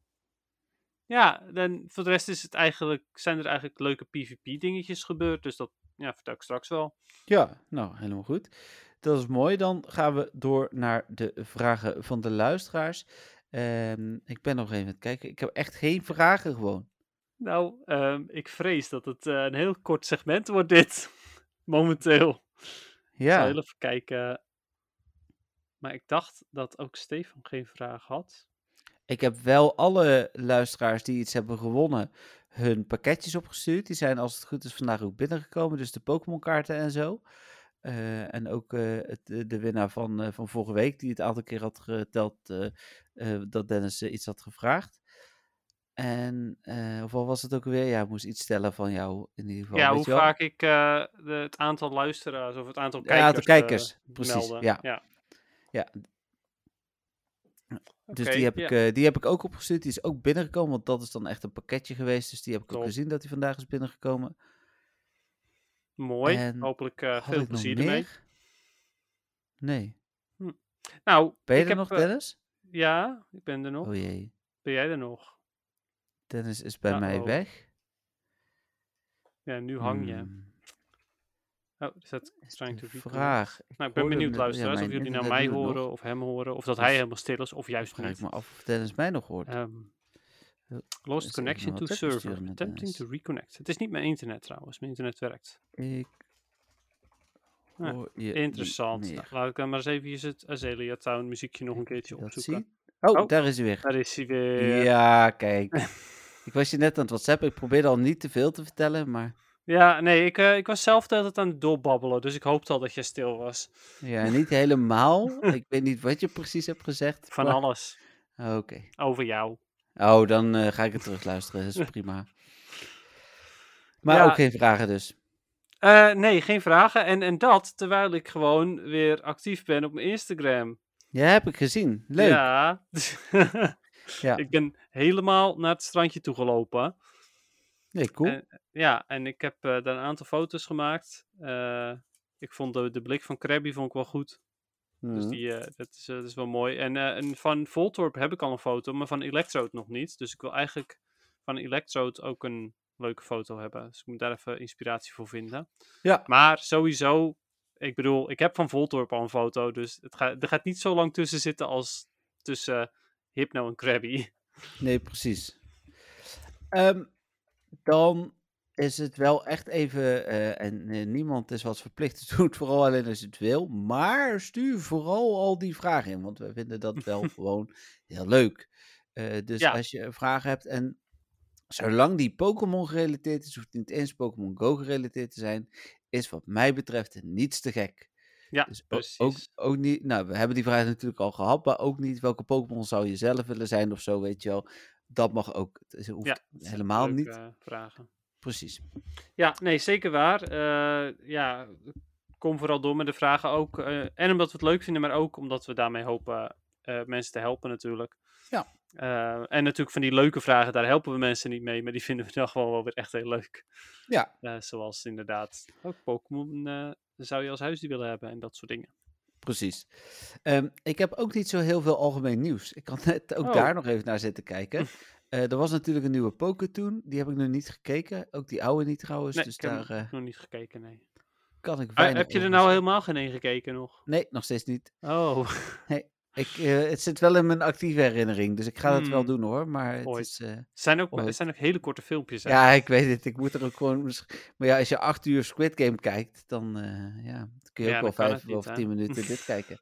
ja, dan voor de rest is het eigenlijk, zijn er eigenlijk leuke PvP-dingetjes gebeurd. Dus dat ja, vertel ik straks wel. Ja, nou, helemaal goed. Dat is mooi. Dan gaan we door naar de vragen van de luisteraars. Ehm, ik ben nog even aan het kijken. Ik heb echt geen vragen gewoon. Nou, ehm, ik vrees dat het eh, een heel kort segment wordt dit. Momenteel. Ik zal Ja, heel even kijken. Maar ik dacht dat ook Stefan geen vraag had. Ik heb wel alle luisteraars die iets hebben gewonnen hun pakketjes opgestuurd. Die zijn als het goed is vandaag ook binnengekomen. Dus de Pokémon kaarten en zo. Eh, en ook eh, het, de de winnaar van, eh, van vorige week, die het aantal keer had geteld eh, eh, dat Dennis eh, iets had gevraagd. En, eh, of wat was het ook weer? Ja, moest iets stellen van jou in ieder geval. ja, weet hoe je wel? vaak ik eh, de, het aantal luisteraars of het aantal Ja, kijkers, aantal kijkers, eh, precies, melden. ja. ja. Dus die, heb ja. ik, eh, die heb ik ook opgestuurd. Die is ook binnengekomen, want dat is dan echt een pakketje geweest. Dus die heb ik ook gezien dat hij vandaag is binnengekomen. Mooi. En Hopelijk Had veel plezier ermee. Nee. Nou, Ben je ik er heb, nog, eh, Dennis? ja, ik ben er nog. Oh jee. Ben jij er nog? Dennis is bij mij Uh-oh. weg. Ja, nu hang je. Hmm, Oh, is dat is trying de to reconnect? vraag. Ik Nou, ik ben benieuwd, ja, luisteraars, of jullie naar mij horen nog. of hem horen. Of dat hij helemaal stil is, of juist Vraag ik niet. me af of Dennis mij nog hoort. Ehm, lost connection to server. Attempting to reconnect. Het is niet mijn internet trouwens. Mijn internet werkt. Ik niet Interessant. Nou, laat ik dan maar eens even het Azalea Town muziekje nog een keertje opzoeken. Oh, Oh. daar is hij weer. Daar is hij weer. Ja, kijk. ik was je net aan het WhatsApp. Ik probeerde al niet te veel te vertellen, maar Ja, nee, ik, eh, ik was zelf de hele tijd aan het doorbabbelen, dus ik hoopte al dat je stil was. ja, niet helemaal. ik weet niet wat je precies hebt gezegd. Van maar- alles. Oké. Over jou. Oh, dan eh, ga ik het terugluisteren. Dat is prima. Maar Ja. ook geen vragen dus. Eh, nee, geen vragen. En, en dat terwijl ik gewoon weer actief ben op mijn Instagram. Ja, heb ik gezien. Leuk. Ja. Ja. ik ben helemaal naar het strandje toegelopen. Nee, cool. Ja, en ik heb eh, daar een aantal foto's gemaakt. Eh, ik vond de, de blik van Krabby vond ik wel goed. Dus Mhm. die, eh, dat, is, dat is wel mooi. En, en van Voltorp heb ik al een foto, maar van Electrode nog niet. Dus ik wil eigenlijk van Electrode ook een leuke foto hebben. Dus ik moet daar even inspiratie voor vinden. Ja. Maar sowieso, ik bedoel, ik heb van Voltorp al een foto. Dus het gaat, er gaat niet zo lang tussen zitten als tussen Hypno en Krabby. Nee, precies. Ehm, dan is het wel echt even, eh, en eh, niemand is wat verplicht te doen, vooral alleen als het wil. Maar stuur vooral al die vragen in, want we vinden dat wel gewoon heel leuk. Eh, dus Ja. als je vragen hebt en zolang die Pokémon gerelateerd is, hoeft niet eens Pokémon Go gerelateerd te zijn, is wat mij betreft niets te gek. Ja, Dus precies. ook, ook niet, nou, we hebben die vraag natuurlijk al gehad, maar ook niet welke Pokémon zou je zelf willen zijn of zo, weet je wel. Dat mag ook. Het hoeft ja, helemaal niet. eh, vragen. Precies. Ja, nee, zeker waar. Eh, ja, kom vooral door met de vragen ook. eh, en omdat we het leuk vinden, maar ook omdat we daarmee hopen mensen te helpen natuurlijk. Ja. En natuurlijk van die leuke vragen, daar helpen we mensen niet mee, maar die vinden we dan gewoon wel weer echt heel leuk. Ja. Zoals inderdaad ook Pokémon zou je als huisdier willen hebben en dat soort dingen. Precies. Ehm, ik heb ook niet zo heel veel algemeen nieuws. Ik kan net ook Oh. daar nog even naar zitten kijken. Eh, er was natuurlijk een nieuwe Pokétoon. Die heb ik nog niet gekeken. Ook die oude niet trouwens. Nee, dus ik heb daar hem eh, nog niet gekeken, nee. kan ik Ah, weinig heb je er nou helemaal geen één gekeken nog? Nee, nog steeds niet. Oh, Ik, eh, het zit wel in mijn actieve herinnering. Dus ik ga dat wel Hmm. doen hoor. Maar het Ooit. is... eh, het zijn ook, Ooit. het zijn ook hele korte filmpjes. Ja, ik weet het. Ik moet er ook gewoon. Maar ja, als je acht uur Squid Game kijkt, dan, eh, ja, kun je Ja, ook wel vijf het niet, of hè? tien minuten dit kijken.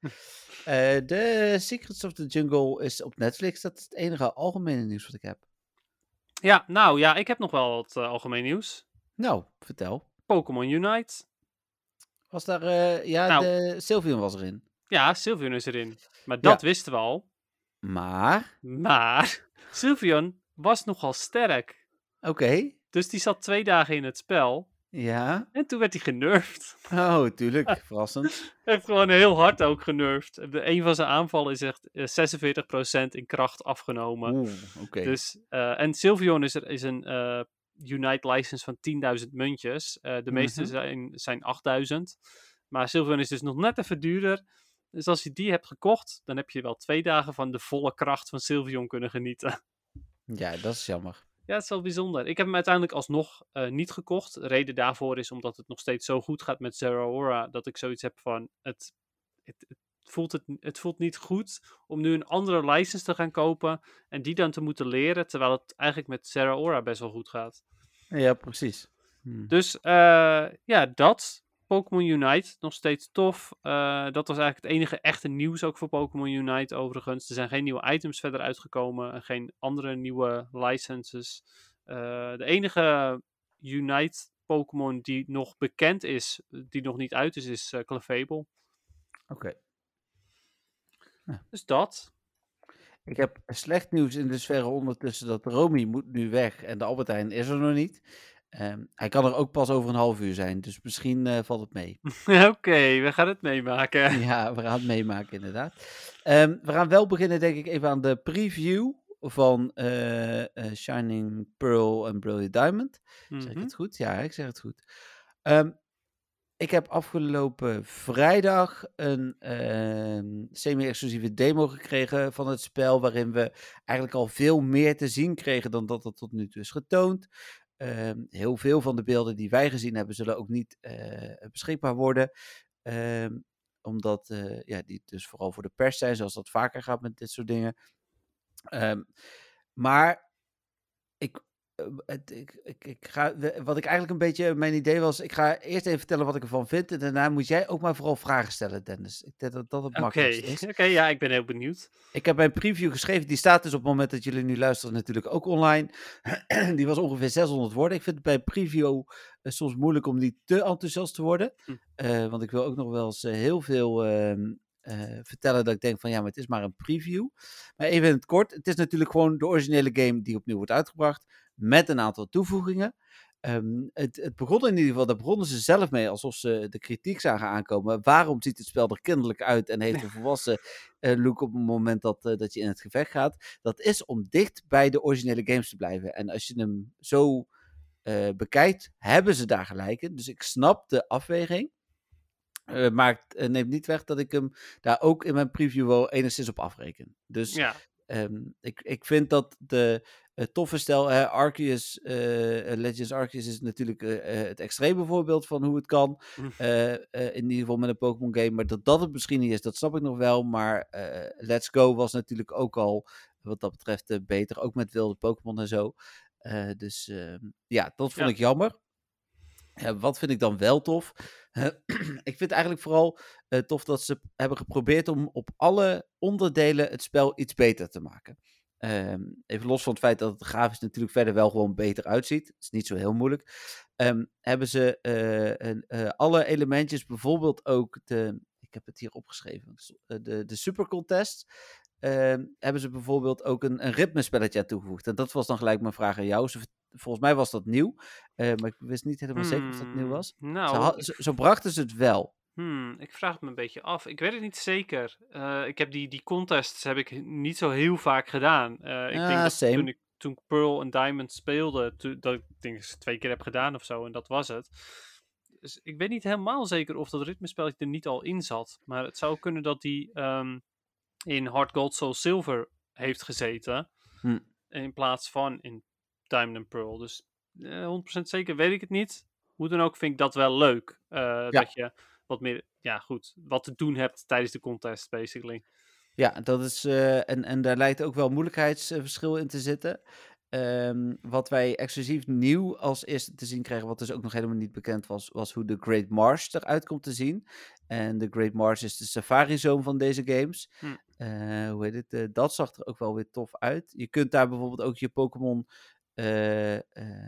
De Secrets of the Jungle is op Netflix. Dat is het enige algemene nieuws wat ik heb. Ja, nou ja, ik heb nog wel wat algemeen nieuws. Nou, vertel. Pokémon Unite. Was daar. ja, Nou. de Sylveon was erin. Ja, Sylveon is erin. Maar dat Ja. wisten we al. Maar. Maar Sylveon was nogal sterk. Oké. Dus die zat twee dagen in het spel. Ja? En toen werd hij genervd. Oh, tuurlijk. Verrassend. Echt gewoon heel hard ook genervd. De, een van zijn aanvallen is echt eh, 46% in kracht afgenomen. Oeh, oké. Dus, eh, en Sylveon is, er, is een eh, Unite license van 10.000 muntjes. Eh, de meeste Mhm. zijn, zijn 8.000. Maar Sylveon is dus nog net even duurder. Dus als je die hebt gekocht, dan heb je wel twee dagen van de volle kracht van Sylveon kunnen genieten. Ja, dat is jammer. Ja, het is wel bijzonder. Ik heb hem uiteindelijk alsnog eh, niet gekocht. De reden daarvoor is omdat het nog steeds zo goed gaat met Zeraora. Dat ik zoiets heb van. Het, het, het, voelt het, het voelt niet goed om nu een andere license te gaan kopen. En die dan te moeten leren. Terwijl het eigenlijk met Zeraora best wel goed gaat. Ja, precies. Hm. Dus eh, ja, dat. Pokémon Unite, nog steeds tof. Eh, dat was eigenlijk het enige echte nieuws ook voor Pokémon Unite overigens. Er zijn geen nieuwe items verder uitgekomen. En geen andere nieuwe licenses. Eh, de enige Unite Pokémon die nog bekend is, die nog niet uit is, is uh, Clefable. Oké. Dus dat. Ik heb slecht nieuws in de sfeer ondertussen dat Romy moet nu weg en de Albertijn is er nog niet. Um, hij kan er ook pas over een half uur zijn, dus misschien uh, valt het mee. Oké, okay, we gaan het meemaken. Ja, we gaan het meemaken inderdaad. Um, we gaan wel beginnen denk ik even aan de preview van uh, uh, Shining Pearl en Brilliant Diamond. Mm-hmm. Zeg ik het goed? Ja, ik zeg het goed. Um, ik heb afgelopen vrijdag een uh, semi-exclusieve demo gekregen van het spel, waarin we eigenlijk al veel meer te zien kregen dan dat er tot nu toe is getoond. Uh, heel veel van de beelden die wij gezien hebben, zullen ook niet uh, beschikbaar worden. Uh, omdat uh, ja, die dus vooral voor de pers zijn, zoals dat vaker gaat met dit soort dingen. Um, maar ik, ik, ik, ik, ga, wat ik eigenlijk een beetje mijn idee was, ik ga eerst even vertellen wat ik ervan vind. En daarna moet jij ook maar vooral vragen stellen, Dennis. Ik denk dat dat het makkelijkste is. Oké, okay, ja, ik ben heel benieuwd. Ik heb mijn preview geschreven, die staat dus op het moment dat jullie nu luisteren natuurlijk ook online. die was ongeveer 600 woorden. Ik vind het bij preview uh, soms moeilijk om niet te enthousiast te worden. Hm. Uh, want ik wil ook nog wel eens uh, heel veel uh, vertellen dat ik denk van ja, maar het is maar een preview. Maar even in het kort, het is natuurlijk gewoon de originele game die opnieuw wordt uitgebracht. Met een aantal toevoegingen. Um, het, het, begon in ieder geval, daar begonnen ze zelf mee alsof ze de kritiek zagen aankomen. Waarom ziet het spel er kinderlijk uit en heeft een volwassen uh, look op het moment dat, uh, dat je in het gevecht gaat? Dat is om dicht bij de originele games te blijven. En als je hem zo uh, bekijkt, hebben ze daar gelijk in. Dus ik snap de afweging. Maar het neemt niet weg dat ik hem daar ook in mijn preview wel enigszins op afreken. Dus ja. um, ik, ik vind dat de toffe stel, hè, Arceus, uh, Legends Arceus is natuurlijk uh, het extreme voorbeeld van hoe het kan. in ieder geval met een Pokémon game. Maar dat dat het misschien niet is, dat snap ik nog wel. Maar Let's Go was natuurlijk ook al, wat dat betreft, beter. Ook met wilde Pokémon en zo. dus ehm, ja, dat vond Ja. ik jammer. Ja, wat vind ik dan wel tof? ik vind eigenlijk vooral tof dat ze hebben geprobeerd om op alle onderdelen het spel iets beter te maken. Um, even los van het feit dat het grafisch natuurlijk verder wel gewoon beter uitziet. Het is niet zo heel moeilijk. Um, hebben ze uh, een, uh, alle elementjes, bijvoorbeeld ook de. Ik heb het hier opgeschreven. De, de Super Contest. Uh, hebben ze bijvoorbeeld ook een, een ritmespelletje aan toegevoegd. En dat was dan gelijk mijn vraag aan jou. Ze, volgens mij was dat nieuw. Uh, maar ik wist niet helemaal zeker of dat nieuw was. Nou, had, zo, brachten ze het wel. Hmm, ik vraag het me een beetje af. Ik weet het niet zeker. Uh, ik heb die, die contests heb ik niet zo heel vaak gedaan. Uh, ik Ja, denk dat same. toen ik toen Pearl en Diamond speelde, to, dat ik denk ik twee keer heb gedaan of zo. En dat was het. Dus ik weet niet helemaal zeker of dat ritmespelletje er niet al in zat. Maar het zou kunnen dat die um, in Hard Gold Soul Silver heeft gezeten. Hm. In plaats van in Diamond and Pearl. Dus uh, 100% zeker weet ik het niet. Hoe dan ook vind ik dat wel leuk. Ja. Dat je wat meer, ja goed, wat te doen hebt tijdens de contest, basically. Ja, dat is, uh, en, en daar lijkt ook wel moeilijkheidsverschil in te zitten. Um, wat wij exclusief nieuw als eerste te zien krijgen, wat dus ook nog helemaal niet bekend was, was hoe de Great Marsh eruit komt te zien. En de Great Marsh is de safari zone van deze games. Hm. Uh, hoe heet het? Uh, dat zag er ook wel weer tof uit. Je kunt daar bijvoorbeeld ook je Pokémon uh, uh,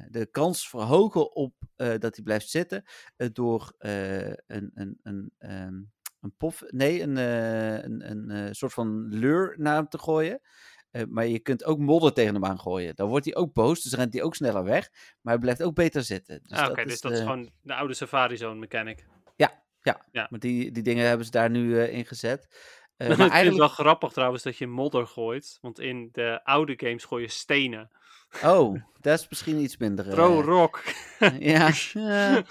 de kans verhogen op uh, dat hij blijft zitten door een, een, een, um, een pof, nee, een, een, een, soort van lure naar hem te gooien. Eh, maar je kunt ook modder tegen hem aangooien. Dan wordt hij ook boos, dus rent hij ook sneller weg. Maar hij blijft ook beter zitten. Dus ah, Oké, dus dat is gewoon de oude Safari Zone mechanic. Maar die, die dingen hebben ze daar nu eh, in gezet. Eh, maar vind het wel eigenlijk... grappig trouwens dat je modder gooit. Want in de oude games gooi je stenen. Oh, dat is misschien iets minder. eh, Throw rock. ja. ja.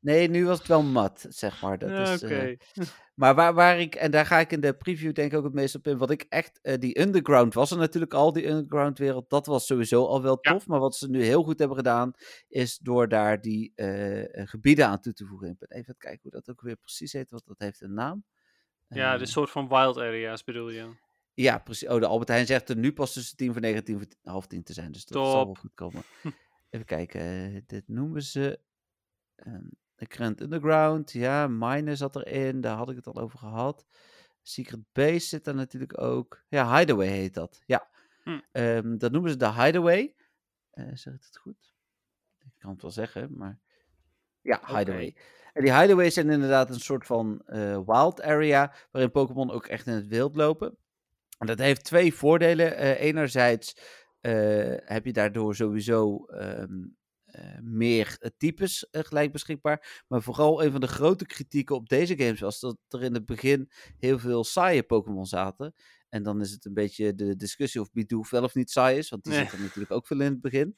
Nee, nu was het wel mat, zeg maar. Dat Ja, is, Oké. eh, Maar waar, waar ik, en daar ga ik in de preview denk ik ook het meest op in, wat ik echt, eh, die underground was er natuurlijk al, die underground wereld, dat was sowieso al wel Ja. tof, maar wat ze nu heel goed hebben gedaan, is door daar die eh, eh, gebieden aan toe te voegen. Ik ben even kijken hoe dat ook weer precies heet, want dat heeft een naam. Ja, Eh, de soort van wild areas bedoel je. ja, precies. Oh, de Albert Heijn zegt er nu pas tussen tien voor negen en tien voor tien- half tien te zijn, dus dat zal wel Top. goed komen. Even kijken, dit noemen ze ehm de Grand Underground. Ja, Mine zat erin, daar had ik het al over gehad. Secret Base zit daar natuurlijk ook. Ja, Hideaway heet dat. Ja, Hm. Ehm, dat noemen ze de Hideaway. Eh zeg ik het goed? Ik kan het wel zeggen, maar... Ja. Hideaway. En die hideaways zijn inderdaad een soort van eh, wild area, waarin Pokémon ook echt in het wild lopen. En dat heeft twee voordelen. Eh, enerzijds eh, heb je daardoor sowieso ehm, eh, meer types gelijk beschikbaar. Maar vooral een van de grote kritieken op deze games was dat er in het begin heel veel saaie Pokémon zaten. En dan is het een beetje de discussie of Bidoof wel of niet saai is, want die Nee. zit er natuurlijk ook veel in het begin.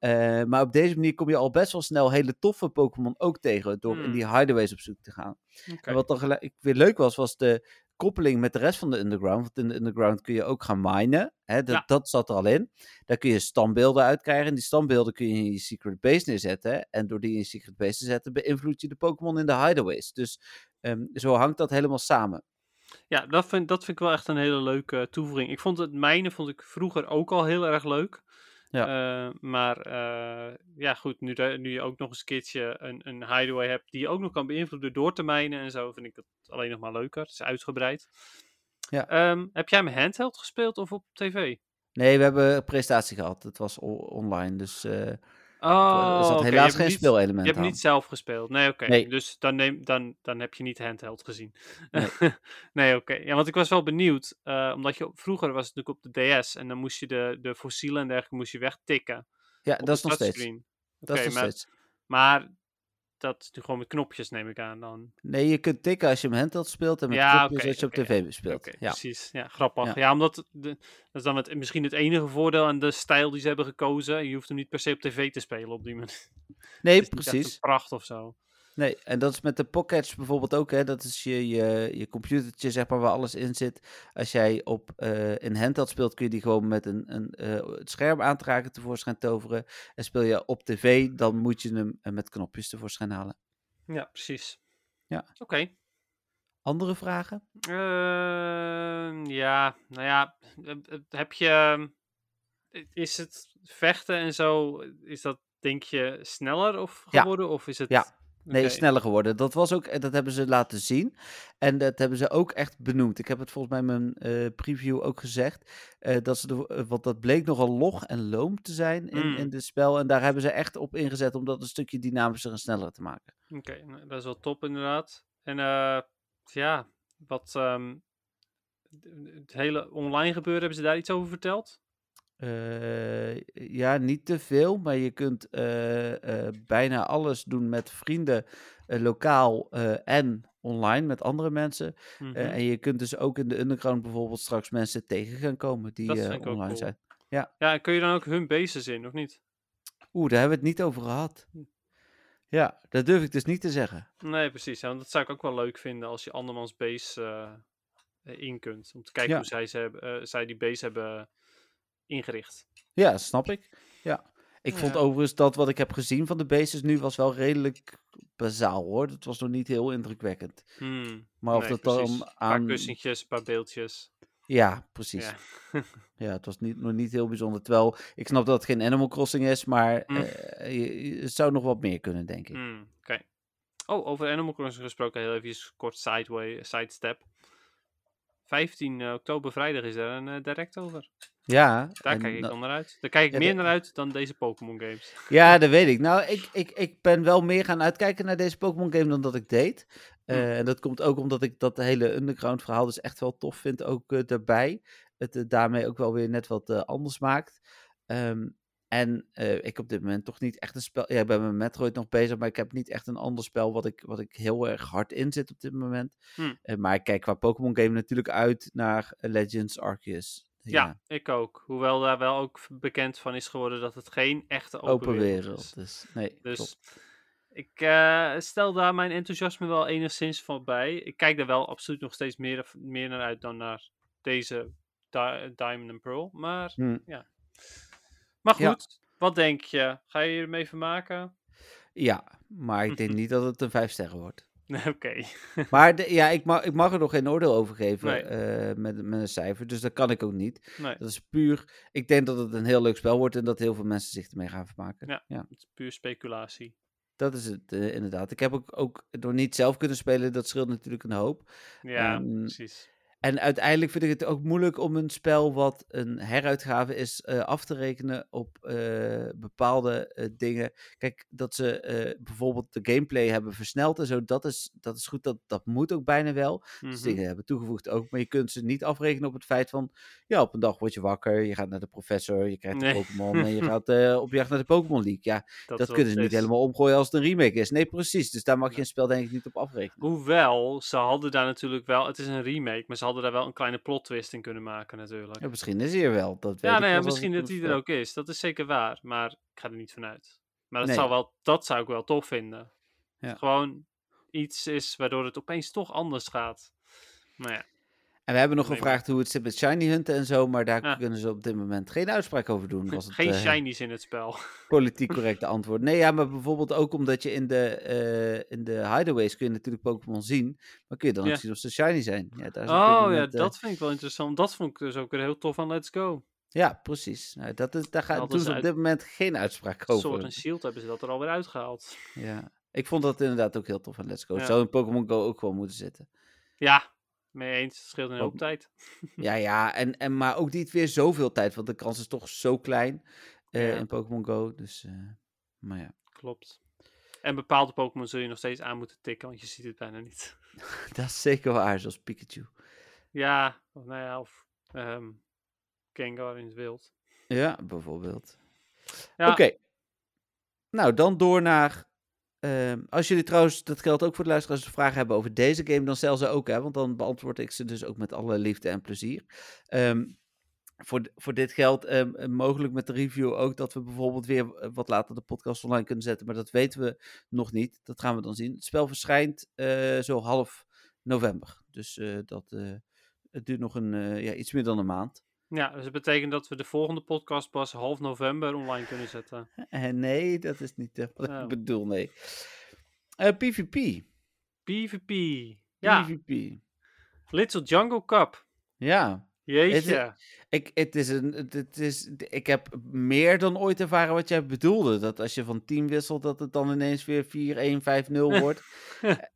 Eh, maar op deze manier kom je al best wel snel hele toffe Pokémon ook tegen door in Hmm. die hideaways op zoek te gaan. En wat dan gelijk weer leuk was, was de koppeling met de rest van de underground. Want in de underground kun je ook gaan minen. Hè, dat, Ja. dat zat er al in. Daar kun je standbeelden uitkrijgen. En die standbeelden kun je in je secret base neerzetten. En door die in je secret base te zetten, beïnvloed je de Pokémon in de hideaways. Dus ehm, zo hangt dat helemaal samen. Ja, dat vind, dat vind ik wel echt een hele leuke toevoeging. Ik vond het mijnen vond ik vroeger ook al heel erg leuk. Eh, maar eh, ja, goed, nu, de- nu je ook nog eens een keertje een, een hideaway hebt die je ook nog kan beïnvloeden door te mijnen en zo, vind ik het alleen nog maar leuker. Het is uitgebreid. Ja. Ehm, heb jij hem handheld gespeeld of op tv? Nee, we hebben een prestatie gehad. Het was online. Dus eh, Oh, er zat helaas hebt geen niet- speelelement Je hebt aan. niet zelf gespeeld. Nee, oké. Nee. Dus dan, neem, dan, dan heb je niet handheld gezien. Nee. nee, oké. Ja, want ik was wel benieuwd. eh, omdat je vroeger was het natuurlijk op de DS. En dan moest je de, de fossielen en dergelijke moest je wegtikken. Ja, dat is nog steeds. Dat is nog maar, steeds. maar dat is gewoon met knopjes, neem ik aan dan. Nee, je kunt tikken als je hem handheld speelt en met Ja, knopjes als je op tv speelt. Ja. precies. Ja, grappig. Ja. Ja, omdat de, dat is dan het, misschien het enige voordeel aan de stijl die ze hebben gekozen. Je hoeft hem niet per se op tv te spelen op die manier. Nee, precies. pracht of zo. Nee, en dat is met de pockets bijvoorbeeld ook. Hè? Dat is je, je, je computertje, zeg maar, waar alles in zit. Als jij op eh een handheld speelt, kun je die gewoon met een, een, eh, het scherm aan te raken tevoorschijn toveren. En speel je op tv, dan moet je hem eh, met knopjes tevoorschijn halen. Ja, precies. Ja. Oké. Andere vragen? Ehm, ja, nou ja, heb je. Is het vechten en zo, is dat denk je sneller of Ja. geworden? Of is het. Ja. Nee, sneller geworden. Dat was ook, eh, dat hebben ze laten zien. En dat hebben ze ook echt benoemd. Ik heb het volgens mij in mijn eh, preview ook gezegd. eh, dat ze de, want dat bleek nogal log en loom te zijn in, Mm. in dit spel. En daar hebben ze echt op ingezet om dat een stukje dynamischer en sneller te maken. Oké, nou, dat is wel top inderdaad. En ja, wat. ehm, het hele online gebeuren, hebben ze daar iets over verteld? Eh, ja, niet te veel, maar je kunt eh, eh, bijna alles doen met vrienden, lokaal en online met andere mensen. Mhm. en je kunt dus ook in de underground bijvoorbeeld straks mensen tegen gaan komen die online cool. zijn. Ja, en kun je dan ook hun bases in, of niet? Oeh, daar hebben we het niet over gehad. Hm. Ja, dat durf ik dus niet te zeggen. Nee, precies. Ja, want dat zou ik ook wel leuk vinden als je andermans base in kunt. Om te kijken Ja. hoe zij, ze hebben, zij die base hebben ingericht. Ja, dat snap ik. Ja. Ik vond overigens dat wat ik heb gezien van de bases nu was wel redelijk bazaal hoor. Het was nog niet heel indrukwekkend. Hmm, Maar of nee, dat precies. dan Een paar aan... kussentjes, een paar beeldjes. Ja, precies. Ja. Ja, het was niet, nog niet heel bijzonder. Terwijl, ik snap dat het geen Animal Crossing is, maar Mm. eh, je- het zou nog wat meer kunnen, denk ik. Hmm, Oké. Oh, over Animal Crossing gesproken, heel even kort sideway, sidestep. 15 oktober vrijdag is er een eh, direct over. Ja, Daar kijk ik dan naar uit. Daar kijk ik Ja, meer naar uit dan deze Pokémon games. ja, dat weet ik. Nou, ik, ik, ik ben wel meer gaan uitkijken naar deze Pokémon game dan dat ik deed. Eh, Hm. En dat komt ook omdat ik dat hele underground verhaal dus echt wel tof vind, ook eh, daarbij. het eh, daarmee ook wel weer net wat eh, anders maakt. Ehm, en eh, ik op dit moment toch niet echt een spel. Ja, ik ben met Metroid nog bezig, maar ik heb niet echt een ander spel wat ik, wat ik heel erg hard in zit op dit moment. Hm. Eh, maar ik kijk qua Pokémon game natuurlijk uit naar eh, Legends Arceus. Ja, ik ook. Hoewel daar wel ook bekend van is geworden dat het geen echte open, open wereld, wereld. is. Dus nee, Dus klopt. ik stel daar mijn enthousiasme wel enigszins van bij. Ik kijk er wel absoluut nog steeds meer, meer naar uit dan naar deze Di- Diamond and Pearl. Maar, Hm. Maar Ja. goed, wat denk je? Ga je ermee vermaken? Ja, maar ik denk niet dat het een 5 sterren wordt. Nee, Oké. Maar de- ja, ik mag, ik mag er nog geen oordeel over geven Nee. eh, met, met een cijfer. Dus dat kan ik ook niet. Nee, Dat is puur. Ik denk dat het een heel leuk spel wordt en dat heel veel mensen zich ermee gaan vermaken. Ja. ja. het is puur speculatie. Dat is het eh, inderdaad. Ik heb ook, ook nog niet zelf kunnen spelen. Dat scheelt natuurlijk een hoop. Ja, Ehm, precies. En uiteindelijk vind ik het ook moeilijk om een spel wat een heruitgave is eh, af te rekenen op eh, bepaalde eh, dingen. Kijk, dat ze bijvoorbeeld de gameplay hebben versneld en zo, dat is, dat is goed. Dat, dat moet ook bijna wel. Dus Mhm. dingen hebben toegevoegd ook. Maar je kunt ze niet afrekenen op het feit van, ja, op een dag word je wakker, je gaat naar de professor, je krijgt Nee. de Pokémon en je gaat op jacht naar de Pokémon League. Ja, dat, kunnen ze niet helemaal omgooien als het een remake is. Nee, precies. Dus daar mag je een spel denk ik niet op afrekenen. Hoewel, ze hadden daar natuurlijk wel, het is een remake, maar ze hadden daar wel een kleine plot twist in kunnen maken natuurlijk. Ja, misschien is hij er wel. Dat weet Ja, als misschien dat die er ook is. Dat is zeker waar. Maar ik ga er niet vanuit. Maar dat, Nee. zou, wel, dat zou ik wel tof vinden. Ja. Gewoon iets is waardoor het opeens toch anders gaat. Nou ja, En we hebben nog Nee, gevraagd hoe het zit met shiny hunten en zo, maar daar Ja. kunnen ze op dit moment geen uitspraak over doen. Was het geen eh, shinies in het spel. politiek correcte antwoord. Nee, ja, maar bijvoorbeeld ook omdat je in de, eh, in de hideaways kun je natuurlijk Pokémon zien, maar kun je dan Ja. ook zien of ze shiny zijn. Ja, daar is Oh ja, moment, eh, dat vind ik wel interessant. Dat vond ik dus ook weer heel tof aan Let's Go. Ja, precies. Nou, dat is, daar gaan, doen ze op dit moment geen uitspraak over. Sword en Shield hebben ze dat er alweer uitgehaald. Ja. Ik vond dat inderdaad ook heel tof aan Let's Go. Ja. Zou in Pokémon Go ook gewoon moeten zitten. Ja, mee eens. Het scheelt een hoop Ook- tijd. Ja, ja, en, en, maar ook niet weer zoveel tijd, want de kans is toch zo klein Ja. in Pokémon Go. Dus, eh, maar ja, Klopt. En bepaalde Pokémon zul je nog steeds aan moeten tikken, want je ziet het bijna niet. dat is zeker waar, zoals Pikachu. Ja, of nou ja, of Gengar in het wild. Ja, bijvoorbeeld. Ja, Oké. Nou, dan door naar. Ehm, als jullie trouwens, dat geldt ook voor de luisteraars, vragen hebben over deze game, dan stel ze ook, hè, want dan beantwoord ik ze dus ook met alle liefde en plezier. Ehm, voor, voor dit geldt ehm, eh, mogelijk met de review ook dat we bijvoorbeeld weer eh, wat later de podcast online kunnen zetten, maar dat weten we nog niet. Dat gaan we dan zien. Het spel verschijnt eh, zo half november. Dus eh, dat het duurt nog een, ja, iets meer dan een maand. Ja, dus dat betekent dat we de volgende podcast pas half november online kunnen zetten. Eh, nee, dat is niet eh, wat Oh. ik bedoel, nee. Eh, PvP. PvP. Ja, PvP. Little Jungle Cup. Ja. Jeetje. Ik, het is een, het, is, ik heb meer dan ooit ervaren wat jij bedoelde. Dat als je van team wisselt, dat het dan ineens weer 4-1-5-0 wordt.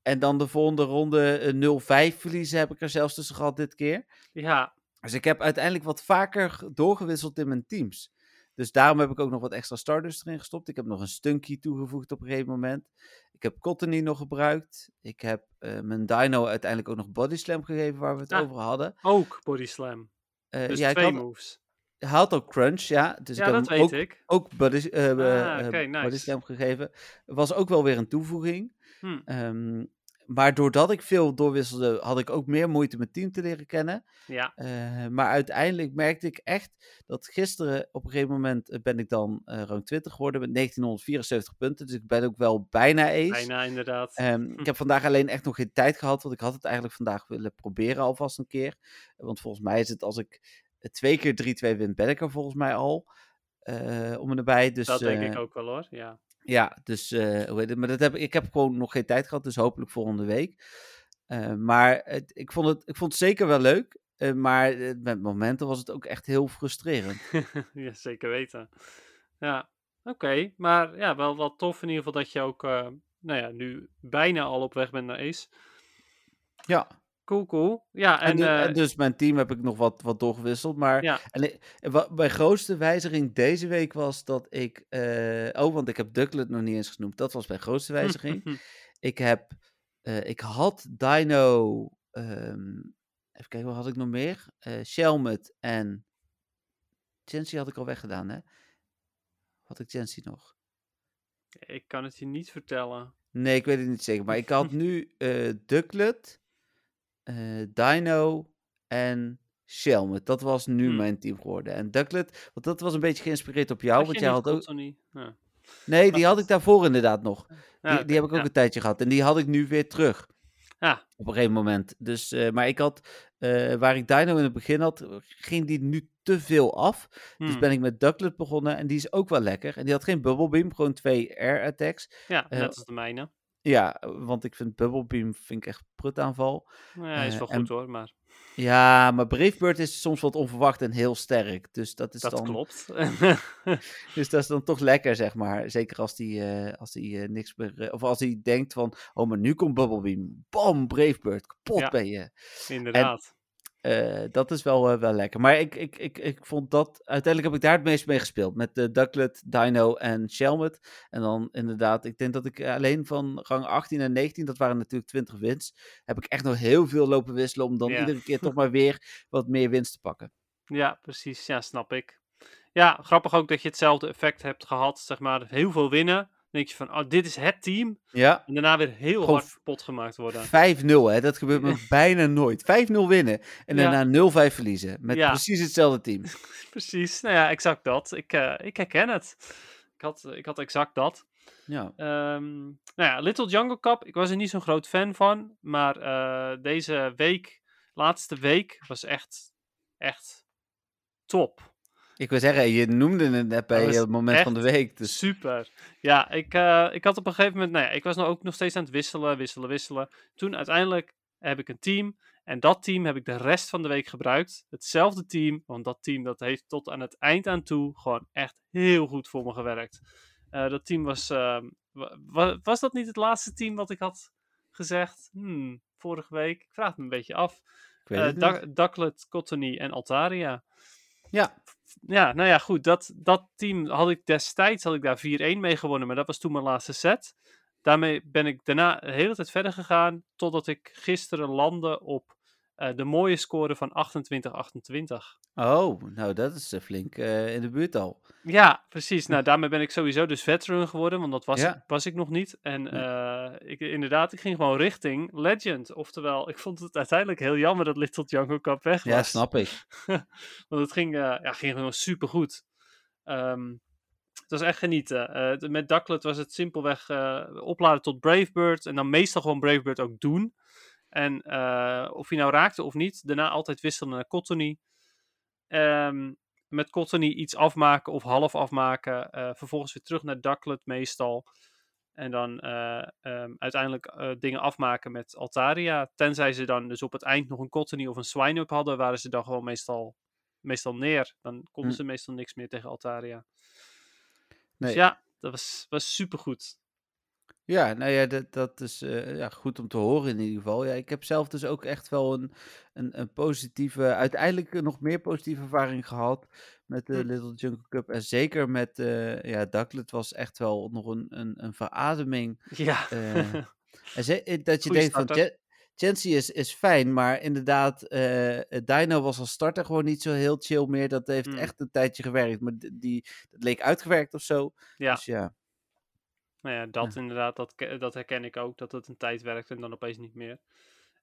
en dan de volgende ronde eh, 0-5 verliezen heb ik er zelfs tussen gehad dit keer. Ja, Dus ik heb uiteindelijk wat vaker doorgewisseld in mijn teams. Dus daarom heb ik ook nog wat extra starters erin gestopt. Ik heb nog een Stunky toegevoegd op een gegeven moment. Ik heb Cottony nog gebruikt. Ik heb eh, mijn Dino uiteindelijk ook nog Body Slam gegeven, waar we het Ah. over hadden. ook Body Slam. Dus ja, twee had, moves. hij had ook Crunch, ja. Dus Ja, ik heb dat hem weet ook, ik. ook Body, eh, Ah, Body. Slam gegeven. Was ook wel weer een toevoeging. Hm. Ehm, maar doordat ik veel doorwisselde, had ik ook meer moeite mijn team te leren kennen. Ja, Eh, maar uiteindelijk merkte ik echt dat gisteren op een gegeven moment eh, ben ik dan eh rang 20 geworden met 1974 punten. Dus ik ben ook wel bijna ace. bijna inderdaad. Ehm, Hm. Ik heb vandaag alleen echt nog geen tijd gehad, want ik had het eigenlijk vandaag willen proberen alvast een keer. Want volgens mij is het als ik twee keer 3-2 win, ben ik er volgens mij al. om en erbij. Dus, dat denk ik ook wel hoor. Ja. Ja, dus eh, hoe heet het? Maar dat heb, ik ik heb gewoon nog geen tijd gehad, dus hopelijk volgende week. Eh, maar het, ik, vond het, ik vond het zeker wel leuk. eh, maar met momenten was het ook echt heel frustrerend. ja, zeker weten. Ja, oké. Maar ja, wel wat tof in ieder geval dat je ook, nou ja, nu bijna al op weg bent naar Ace. Ja, Cool, cool. Ja, en, en, du- eh, en dus mijn team heb ik nog wat, wat doorgewisseld. Maar ja, en, wat mijn grootste wijziging deze week was dat ik... eh, oh, want ik heb Ducklet nog niet eens genoemd. Dat was mijn grootste wijziging. ik heb... eh, ik had Dino... ehm, even kijken, wat had ik nog meer? Eh Shelmet en Chancy had ik al weggedaan, hè? Had ik Chancy nog? Ik kan het je niet vertellen. Nee, ik weet het niet zeker. Maar ik had nu eh Ducklet, eh, Dino en Shelmet. Dat was nu Hmm. mijn team geworden. En Ducklet, want dat was een beetje geïnspireerd op jou. Had want jij had ook... Ja. Nee, die had ik daarvoor inderdaad nog. Ja, Die, die heb ik ook ja. een tijdje gehad. En die had ik nu weer terug. Ja. Op een gegeven moment. Dus, eh, maar ik had, eh, waar ik Dino in het begin had, ging die nu te veel af. Dus Hmm. ben ik met Ducklet begonnen. En die is ook wel lekker. En die had geen Bubble Beam, gewoon twee air attacks. Ja, net als de mijne. Ja, want ik vind Bubble Beam vind ik echt prutaanval. Nou Ja, hij is eh, wel en- goed hoor, maar Ja, maar Brave Bird is soms wat onverwacht en heel sterk. Dus dat is, dat dan, klopt. dus dat is dan toch lekker, zeg maar. Zeker als die, eh, als die eh, niks meer... of als hij denkt van, oh, maar nu komt Bubble Beam. Bam, Brave Bird. Kapot Ja. ben je. Inderdaad. Eh, dat is wel, eh, wel lekker. Maar ik, ik, ik, ik vond dat... Uiteindelijk heb ik daar het meest mee gespeeld. Met de Ducklet, Dino en Shelmet. En dan inderdaad, ik denk dat ik alleen van rang 18 en 19, dat waren natuurlijk 20 wins, heb ik echt nog heel veel lopen wisselen om dan Ja. iedere keer toch maar weer wat meer winst te pakken. Ja, precies. Ja, snap ik. Ja, grappig ook dat je hetzelfde effect hebt gehad. Zeg maar, heel veel winnen. Denk je van, oh, dit is het team. Ja, En daarna weer heel Gewoon hard kapot gemaakt worden. 5-0 hè, dat gebeurt me bijna nooit. 5-0 winnen en Ja. daarna 0-5 verliezen. Met Ja. precies hetzelfde team. Precies. Nou ja, exact dat. Ik, eh, ik herken het. Ik had, ik had exact dat. Ja. Ehm, nou ja, Little Jungle Cup. Ik was er niet zo'n groot fan van. Maar eh, deze week, laatste week, was echt, echt top. Ik wil zeggen, je noemde het net bij het moment van de week. Dus Super. Ja, ik, eh, ik had op een gegeven moment, nou ja, ik was nou ook nog steeds aan het wisselen, wisselen, wisselen. Toen uiteindelijk heb ik een team. En dat team heb ik de rest van de week gebruikt. Hetzelfde team, want dat team dat heeft tot aan het eind aan toe gewoon echt heel goed voor me gewerkt. Eh, dat team was, ehm, wa- wa- was dat niet het laatste team wat ik had gezegd? Hmm, vorige week. Ik vraag het me een beetje af. weet Eh Ducklet, Cottony en Altaria. Ja. Ja, nou ja, goed. Dat, dat team had ik destijds had ik daar 4-1 mee gewonnen, maar dat was toen mijn laatste set. Daarmee ben ik daarna de hele tijd verder gegaan, totdat ik gisteren landde op eh, de mooie score van 28-28. Oh, nou dat is eh, flink eh, in de buurt al. Ja, precies. Nou, daarmee ben ik sowieso dus veteran geworden, want dat was, Ja. ik, was ik nog niet. En ik, inderdaad, ik ging gewoon richting Legend. Oftewel, ik vond het uiteindelijk heel jammer dat Little Jungle Cup weg was. Ja, snap ik. Want het ging, ja, ging gewoon supergoed. Ehm het was echt genieten. Met Ducklet was het simpelweg opladen tot Bravebird. En dan meestal gewoon Bravebird ook doen. En eh, of hij nou raakte of niet, daarna altijd wisselen naar Cottony. Ehm, met Cottony iets afmaken of half afmaken. eh, vervolgens weer terug naar Ducklet meestal. En dan eh, ehm, uiteindelijk dingen afmaken met Altaria. Tenzij ze dan dus op het eind nog een Cottony of een Swine-up hadden, waren ze dan gewoon meestal, meestal neer. Dan konden Hm. ze meestal niks meer tegen Altaria. Nee. Dus ja, dat was, was supergoed. Ja, nou ja, dat, dat is eh, ja, goed om te horen in ieder geval. Ja, ik heb zelf dus ook echt wel een, een, een positieve, uiteindelijk nog meer positieve ervaring gehad met de Hm. Little Jungle Cup. En zeker met, eh ja, Ducklet was echt wel nog een, een, een verademing. Ja. Eh, En ze- dat je Goeie denkt van, starter. Chancy is, is fijn, maar inderdaad, Dino was als starter gewoon niet zo heel chill meer. Dat heeft Hmm. echt een tijdje gewerkt, maar die, dat leek uitgewerkt of zo. Ja. Dus ja, Nou ja, dat inderdaad, dat, dat herken ik ook, dat het een tijd werkt en dan opeens niet meer.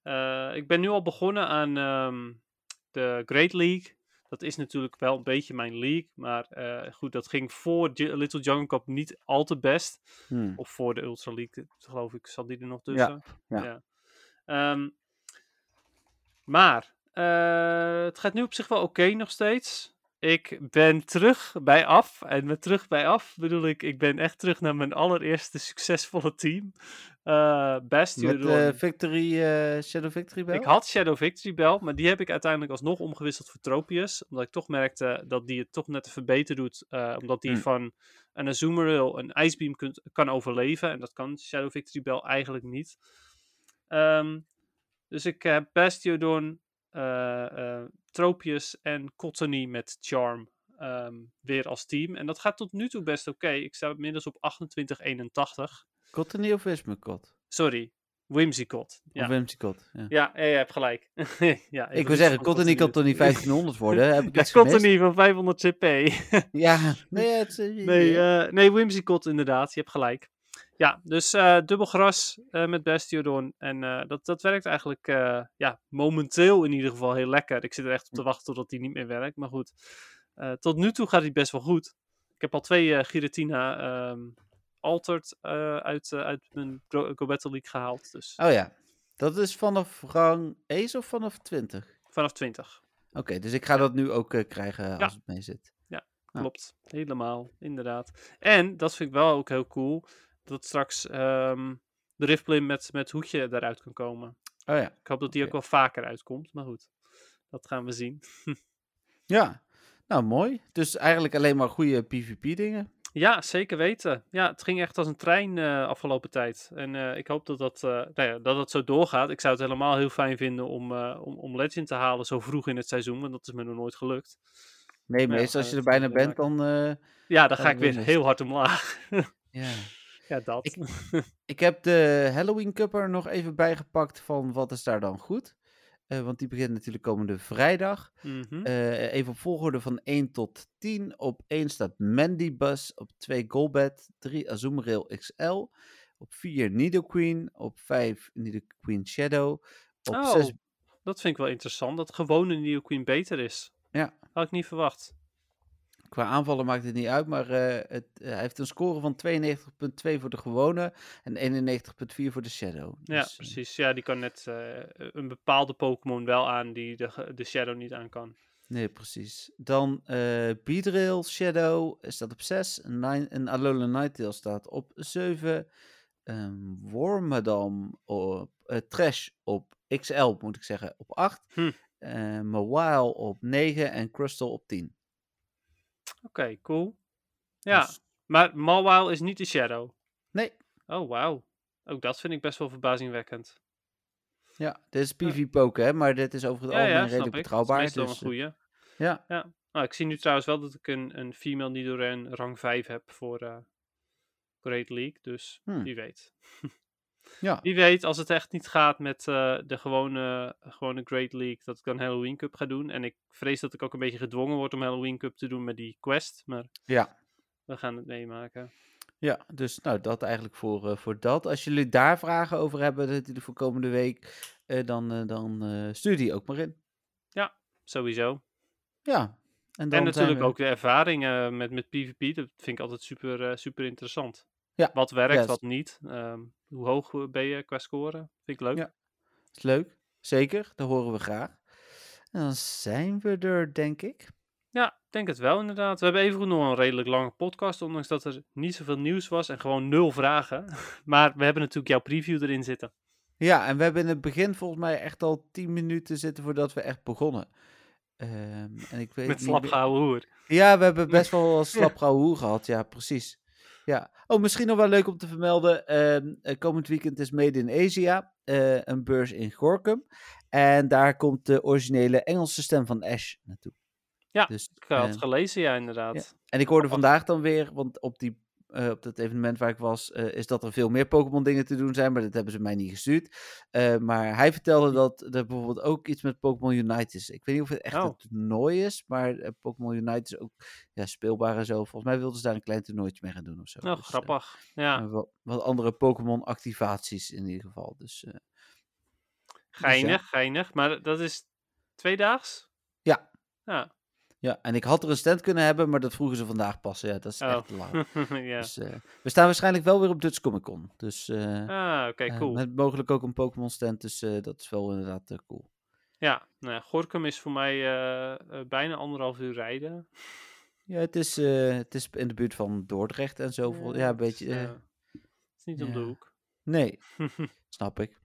Eh, ik ben nu al begonnen aan ehm, de Great League. Dat is natuurlijk wel een beetje mijn league, maar eh, goed, dat ging voor J- Little Jungle Cup niet al te best. Hmm. Of voor de Ultra League, geloof ik, zat die er nog tussen. ja. Ehm, maar, eh, het gaat nu op zich wel oké nog steeds. Ik ben terug bij af. En met terug bij af bedoel ik, ik ben echt terug naar mijn allereerste succesvolle team. Eh Bastion. met eh, Victory, eh, Shadow Victory Bell? Ik had Shadow Victory Bell, maar die heb ik uiteindelijk alsnog omgewisseld voor Tropius. Omdat ik toch merkte dat die het toch net even beter doet. omdat die Hmm. van een Azumarill een Icebeam kunt, kan overleven. En dat kan Shadow Victory Bell eigenlijk niet. Ehm, dus ik heb Bastiodon, Tropius en Cottony met Charm ehm, weer als team. En dat gaat tot nu toe best oké. Ik sta inmiddels op 28-81. Cottony of Wismacot? Sorry, Whimsicott. Ja. Of Whimsicott. Ja. Ja, je hebt gelijk. ja, Ik wil zeggen, Cottony kan toch niet 1500 worden? Heb ik Ja? Cottony van 500 CP. Ja, nee, het, eh, nee, eh nee, Whimsicott inderdaad. Je hebt gelijk. Ja, dus eh, dubbel gras eh, met Bastiodon. En eh, dat, dat werkt eigenlijk ja, momenteel in ieder geval heel lekker. Ik zit er echt op te wachten totdat die niet meer werkt. Maar goed, tot nu toe gaat hij best wel goed. Ik heb al twee Giratina ehm Altered uit, uit mijn Go Go Battle League gehaald. Dus Oh ja, dat is vanaf rang Ace of vanaf 20? vanaf 20. Oké, dus ik ga dat nu ook krijgen als het mee zit. Ja. Klopt, helemaal, inderdaad. En, dat vind ik wel ook heel cool, dat straks ehm, de Riftblim met, met hoedje eruit kan komen. Oh ja. Ik hoop dat die ook wel vaker uitkomt, maar goed. Dat gaan we zien. Ja, nou mooi. Dus eigenlijk alleen maar goede PvP dingen. Ja, zeker weten. Ja, het ging echt als een trein eh, afgelopen tijd. En eh, ik hoop dat dat, eh, nou ja, dat dat zo doorgaat. Ik zou het helemaal heel fijn vinden om, om, om Legend te halen zo vroeg in het seizoen, want dat is me nog nooit gelukt. Nee, meestal als je er bijna bent, dan... Ja, dan Ja, ga ik weer heel hard omlaag. ja. Ja, dat. Ik- Ik heb de Halloween Cup er nog even bijgepakt van wat is daar dan goed. Eh, want die begint natuurlijk komende vrijdag. Mhm. Eh, even op volgorde van 1 tot 10. Op 1 staat Mandy Bus. Op 2 Golbat. 3 Azumarill XL. Op 4 Nidoqueen. Op 5 Nidoqueen Shadow. Op Oh, 6 dat vind ik wel interessant. Dat gewone Neo Queen beter is. Ja. Had ik niet verwacht. Qua aanvallen maakt het niet uit, maar eh, het, eh, hij heeft een score van 92,2 voor de gewone en 91,4 voor de Shadow. Ja, Dus, eh, precies. Ja, die kan net een bepaalde Pokémon wel aan die de, de Shadow niet aan kan. nee, precies. Dan Beedrill Shadow staat op 6. Nine, en Alola Ninetale staat op 7. Um, Wormadam op Trash op XL, moet ik zeggen, op 8. Hm. Eh, Mawile op 9 en Crystal op 10. Oké, cool. Ja, Dus- maar Mawile is niet de Shadow. nee, Oh, wauw. Ook dat vind ik best wel verbazingwekkend. ja, dit is PvP hè, maar dit is over het Ja, algemeen redelijk ik. betrouwbaar. Dat is dus, een goeie. ja. Ja. Nou, ik zie nu trouwens wel dat ik een, een female Nidoran rang 5 heb voor eh, Great League. Dus Hmm. wie weet. Ja. Wie weet, als het echt niet gaat met eh, de gewone, gewone Great League, dat ik dan Halloween Cup ga doen. En ik vrees dat ik ook een beetje gedwongen word om Halloween Cup te doen met die quest. Maar Ja. we gaan het meemaken. Ja, dus nou, dat eigenlijk voor, eh, voor dat. Als jullie daar vragen over hebben voor komende week, eh, dan, dan stuur die ook maar in. Sowieso. Ja. En, dan en natuurlijk we- ook de ervaring eh, met, met PvP. Dat vind ik altijd super, super interessant. Ja. Wat werkt, wat niet. Ehm, hoe hoog eh, ben je qua score? Vind ik leuk. Ja. Is leuk. Zeker, dat horen we graag. En dan zijn we er, denk ik. Ja, ik denk het wel inderdaad. We hebben even nog een redelijk lange podcast, ondanks dat er niet zoveel nieuws was en gewoon nul vragen. Maar we hebben natuurlijk jouw preview erin zitten. Ja, en we hebben in het begin volgens mij echt al 10 minuten zitten voordat we echt begonnen. Ehm, en ik weet Met slap hoer. Ja, we hebben best wel slap gouden hoe gehad. Ja, precies. Ja. Oh, misschien nog wel leuk om te vermelden. ehm, eh, komend weekend is Made in Asia. eh, een beurs in Gorkum. En daar komt de originele Engelse stem van Ash naartoe. Ja, Dus, Ik had eh, gelezen, ja, inderdaad. en ik hoorde Grappig. vandaag dan weer, want op, die, eh, op dat evenement waar ik was, eh, is dat er veel meer Pokémon dingen te doen zijn, maar dat hebben ze mij niet gestuurd. Eh, maar hij vertelde dat er bijvoorbeeld ook iets met Pokémon Unite is. Ik weet niet of het echt Oh. een toernooi is, maar Pokémon Unite is ook ja, speelbaar en zo. Volgens mij wilden ze daar een klein toernooitje mee gaan doen of zo. Nou, Dus, grappig. Ja, wat, wat andere Pokémon activaties in ieder geval. Dus eh, geinig, geinig. Maar dat is tweedaags? Ja. Ja. Ja, en ik had er een stand kunnen hebben, maar dat vroegen ze vandaag pas. Ja, dat is Oh. echt laat. ja. Dus, eh, we staan waarschijnlijk wel weer op Dutch Comic Con. Dus eh, Ah, oké, Eh, cool. met mogelijk ook een Pokémon stand, dus dat is wel inderdaad cool. Ja, nou Gorkum is voor mij bijna anderhalf uur rijden. Ja, het is, het is in de buurt van Dordrecht en zo. ja, een beetje. het is niet om de hoek. nee, snap ik.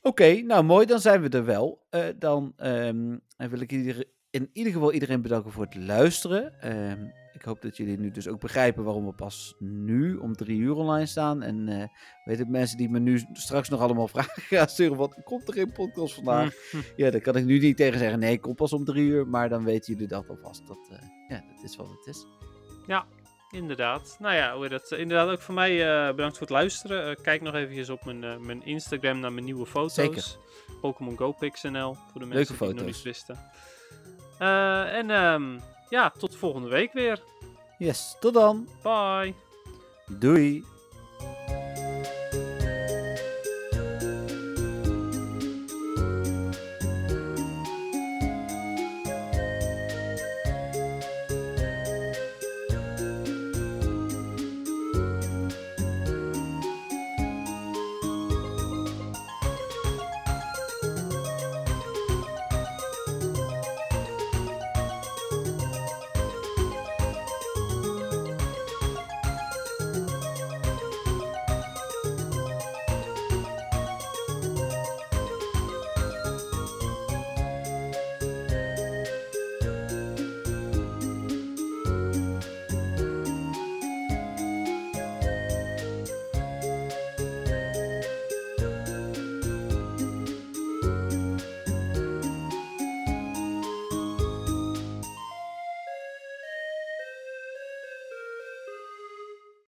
Oké, nou mooi, dan zijn we er wel. Dan ehm, wil ik ieder, in ieder geval iedereen bedanken voor het luisteren. Ehm, ik hoop dat jullie nu dus ook begrijpen waarom we pas nu om drie uur online staan. En uh, weet het, mensen die me nu straks nog allemaal vragen gaan sturen: wat komt er in podcast vandaag? ja, daar kan ik nu niet tegen zeggen: nee, kom pas om drie uur. Maar dan weten jullie dat alvast. Dat, eh, ja, dat is wat het is. Ja, Inderdaad. Nou ja, dat, inderdaad ook voor mij eh, bedankt voor het luisteren. Kijk nog eventjes op mijn, mijn Instagram naar mijn nieuwe foto's. Zeker. PokémonGoPixNL voor de mensen die foto's. nog niet wisten. Eh, en ehm, ja, tot volgende week weer. Yes, tot dan. Bye. Doei.